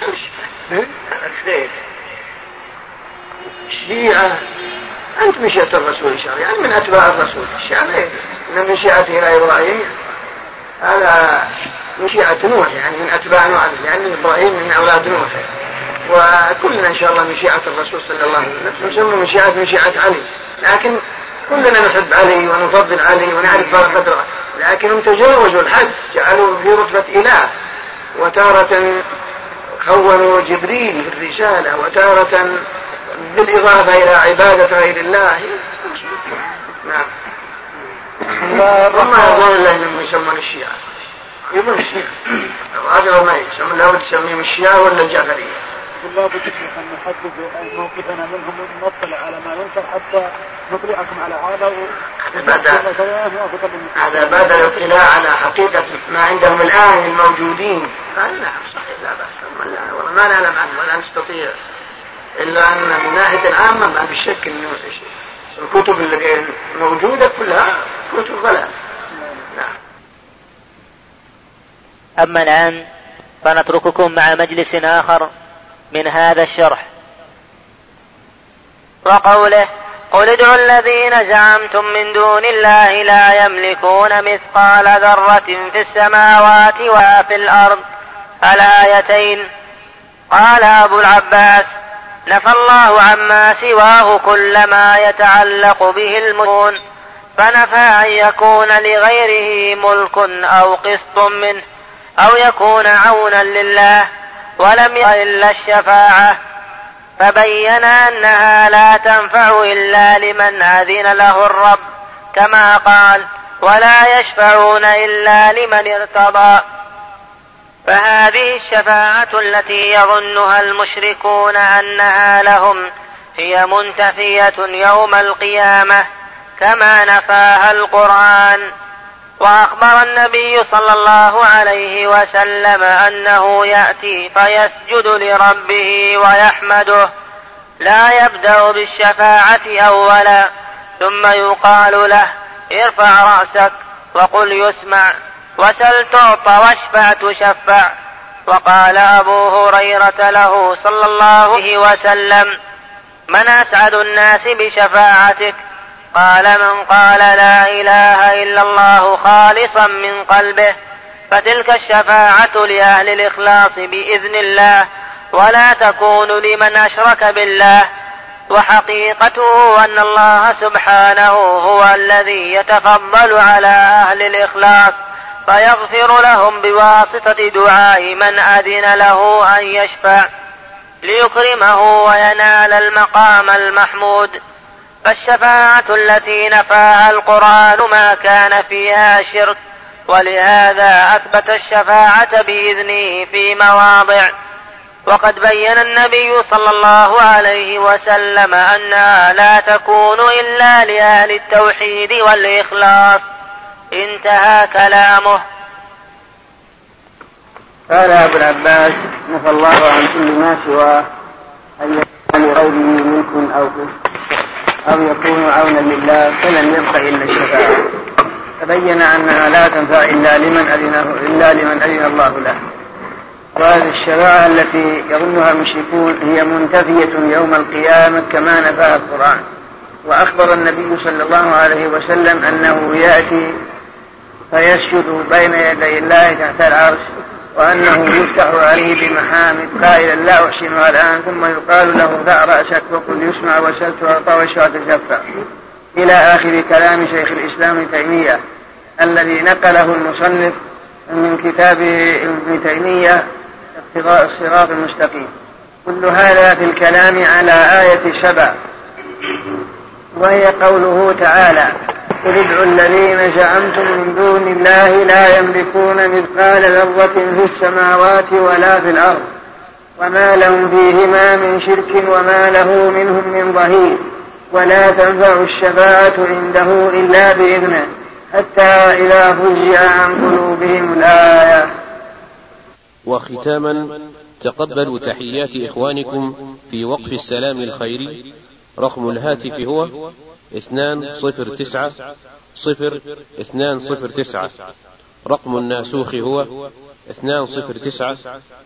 خمس اثنين الشيعة أنت من شيعة الرسول إن شاء الله. يعني من أتباع الرسول. الشيعة إن من شيعته إلى إبراهيم. هذا من شيعة نوح يعني من أتباع نوح. يعني إبراهيم من أولاد نوح. وكلنا إن شاء الله من شيعة الرسول صلى الله عليه وسلم. نسمى من شيعة من شيعة علي. لكن كلنا نحب علي ونفضل علي ونعرف بركته لكنهم تجاوزوا الحد جعلوا في رتبة إله. وتارة خونوا جبريل في الرسالة وتارة بالإضافة إلى عبادة غير الله. نعم. وما يظن الله إنهم يسمون الشيعة. يظن الشيعة. هذا ما يسمون لابد تسميهم الشيعة ولا الجعفرية لا بد أن نحدد موقفنا منهم ونطلع على ما ينكر حتى نطلعكم على هذا هذا بعد الاطلاع على حقيقة ما عندهم الآن الموجودين. قال نعم صحيح لا بأس. والله ما نعلم عنه ولا نستطيع إلا أن من ناحية العامة ما في شك أنه الكتب اللي موجودة كلها كتب ضلال. نعم أما الآن فنترككم مع مجلس آخر من هذا الشرح. وقوله قل ادعوا الذين زعمتم من دون الله لا يملكون مثقال ذرة في السماوات ولا في الأرض الآيتين قال أبو العباس نفى الله عما سواه كل ما يتعلق به الملكون فنفى أن يكون لغيره ملك أو قسط منه أو يكون عونا لله. ولم إلا الشفاعة. فبين أنها لا تنفع إلا لمن أذن له الرب كما قال ولا يشفعون إلا لمن ارتضى. فهذه الشفاعة التي يظنها المشركون أنها لهم هي منتفية يوم القيامة كما نفاها القرآن. وأخبر النبي صلى الله عليه وسلم أنه يأتي فيسجد لربه ويحمده. لا يبدأ بالشفاعة أولا ثم يقال له ارفع رأسك وقل يسمع وسل تعطى واشفع تشفع. وقال أبو هريرة له صلى الله عليه وسلم من أسعد الناس بشفاعتك؟ قال من قال لا إله إلا الله خالصا من قلبه فتلك الشفاعة لأهل الإخلاص بإذن الله ولا تكون لمن أشرك بالله. وحقيقته أن الله سبحانه هو الذي يتفضل على أهل الإخلاص فيغفر لهم بواسطة دعاء من أذن له أن يشفع ليكرمه وينال المقام المحمود. فالشفاعة التي نفاها القرآن ما كان فيها شرك ولهذا أثبت الشفاعة بإذنه في مواضع. وقد بين النبي صلى الله عليه وسلم أنها لا تكون إلا لأهل التوحيد والإخلاص. انتهى كلامه. قال أبو العباس نفى الله عن كل ما سواه أن يكون لغيره ملك أو قسط أو يكون عونا لله فلن يبق إلا الشفاعة. تبين أنها لا تنفع إلا لمن أذنه إلا لمن أذن الله له. وهذه الشفاعة التي يظنها المشركون هي منتفية يوم القيامة كما نفاها القرآن. وأخبر النبي صلى الله عليه وسلم أنه يأتي فيسجد بين يدي الله تحت العرش وأنه يفتح عليه بمحامد قائلا لا أحسنها الآن ثم يقال له ضع رأسك وقل يسمع وسلت وأعطى واشفع تشفع إلى آخر كلام شيخ الإسلام ابن تيمية الذي نقله المصنف من كتابه ابن تيمية اقتضاء الصراط المستقيم. كل هذا في الكلام على آية سبع وهي قوله تعالى قل ادعوا الذين زعمتم من دون الله لا يملكون مثقال ذرة في السماوات ولا في الأرض وما لهم فيهما من شرك وما له منهم من ظهير ولا تنفع الشفاعة عنده إلا بإذنه حتى إذا فزع عن قلوبهم الآية. وختاما تقبلوا تحيات إخوانكم في وقف السلام الخيري رقم الهاتف هو اثنان صفر تسعة صفر اثنان صفر تسعة. رقم الناسوخ هو اثنان صفر تسعة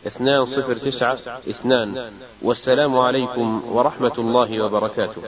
اثنان صفر تسعة اثنان. والسلام عليكم ورحمة الله وبركاته.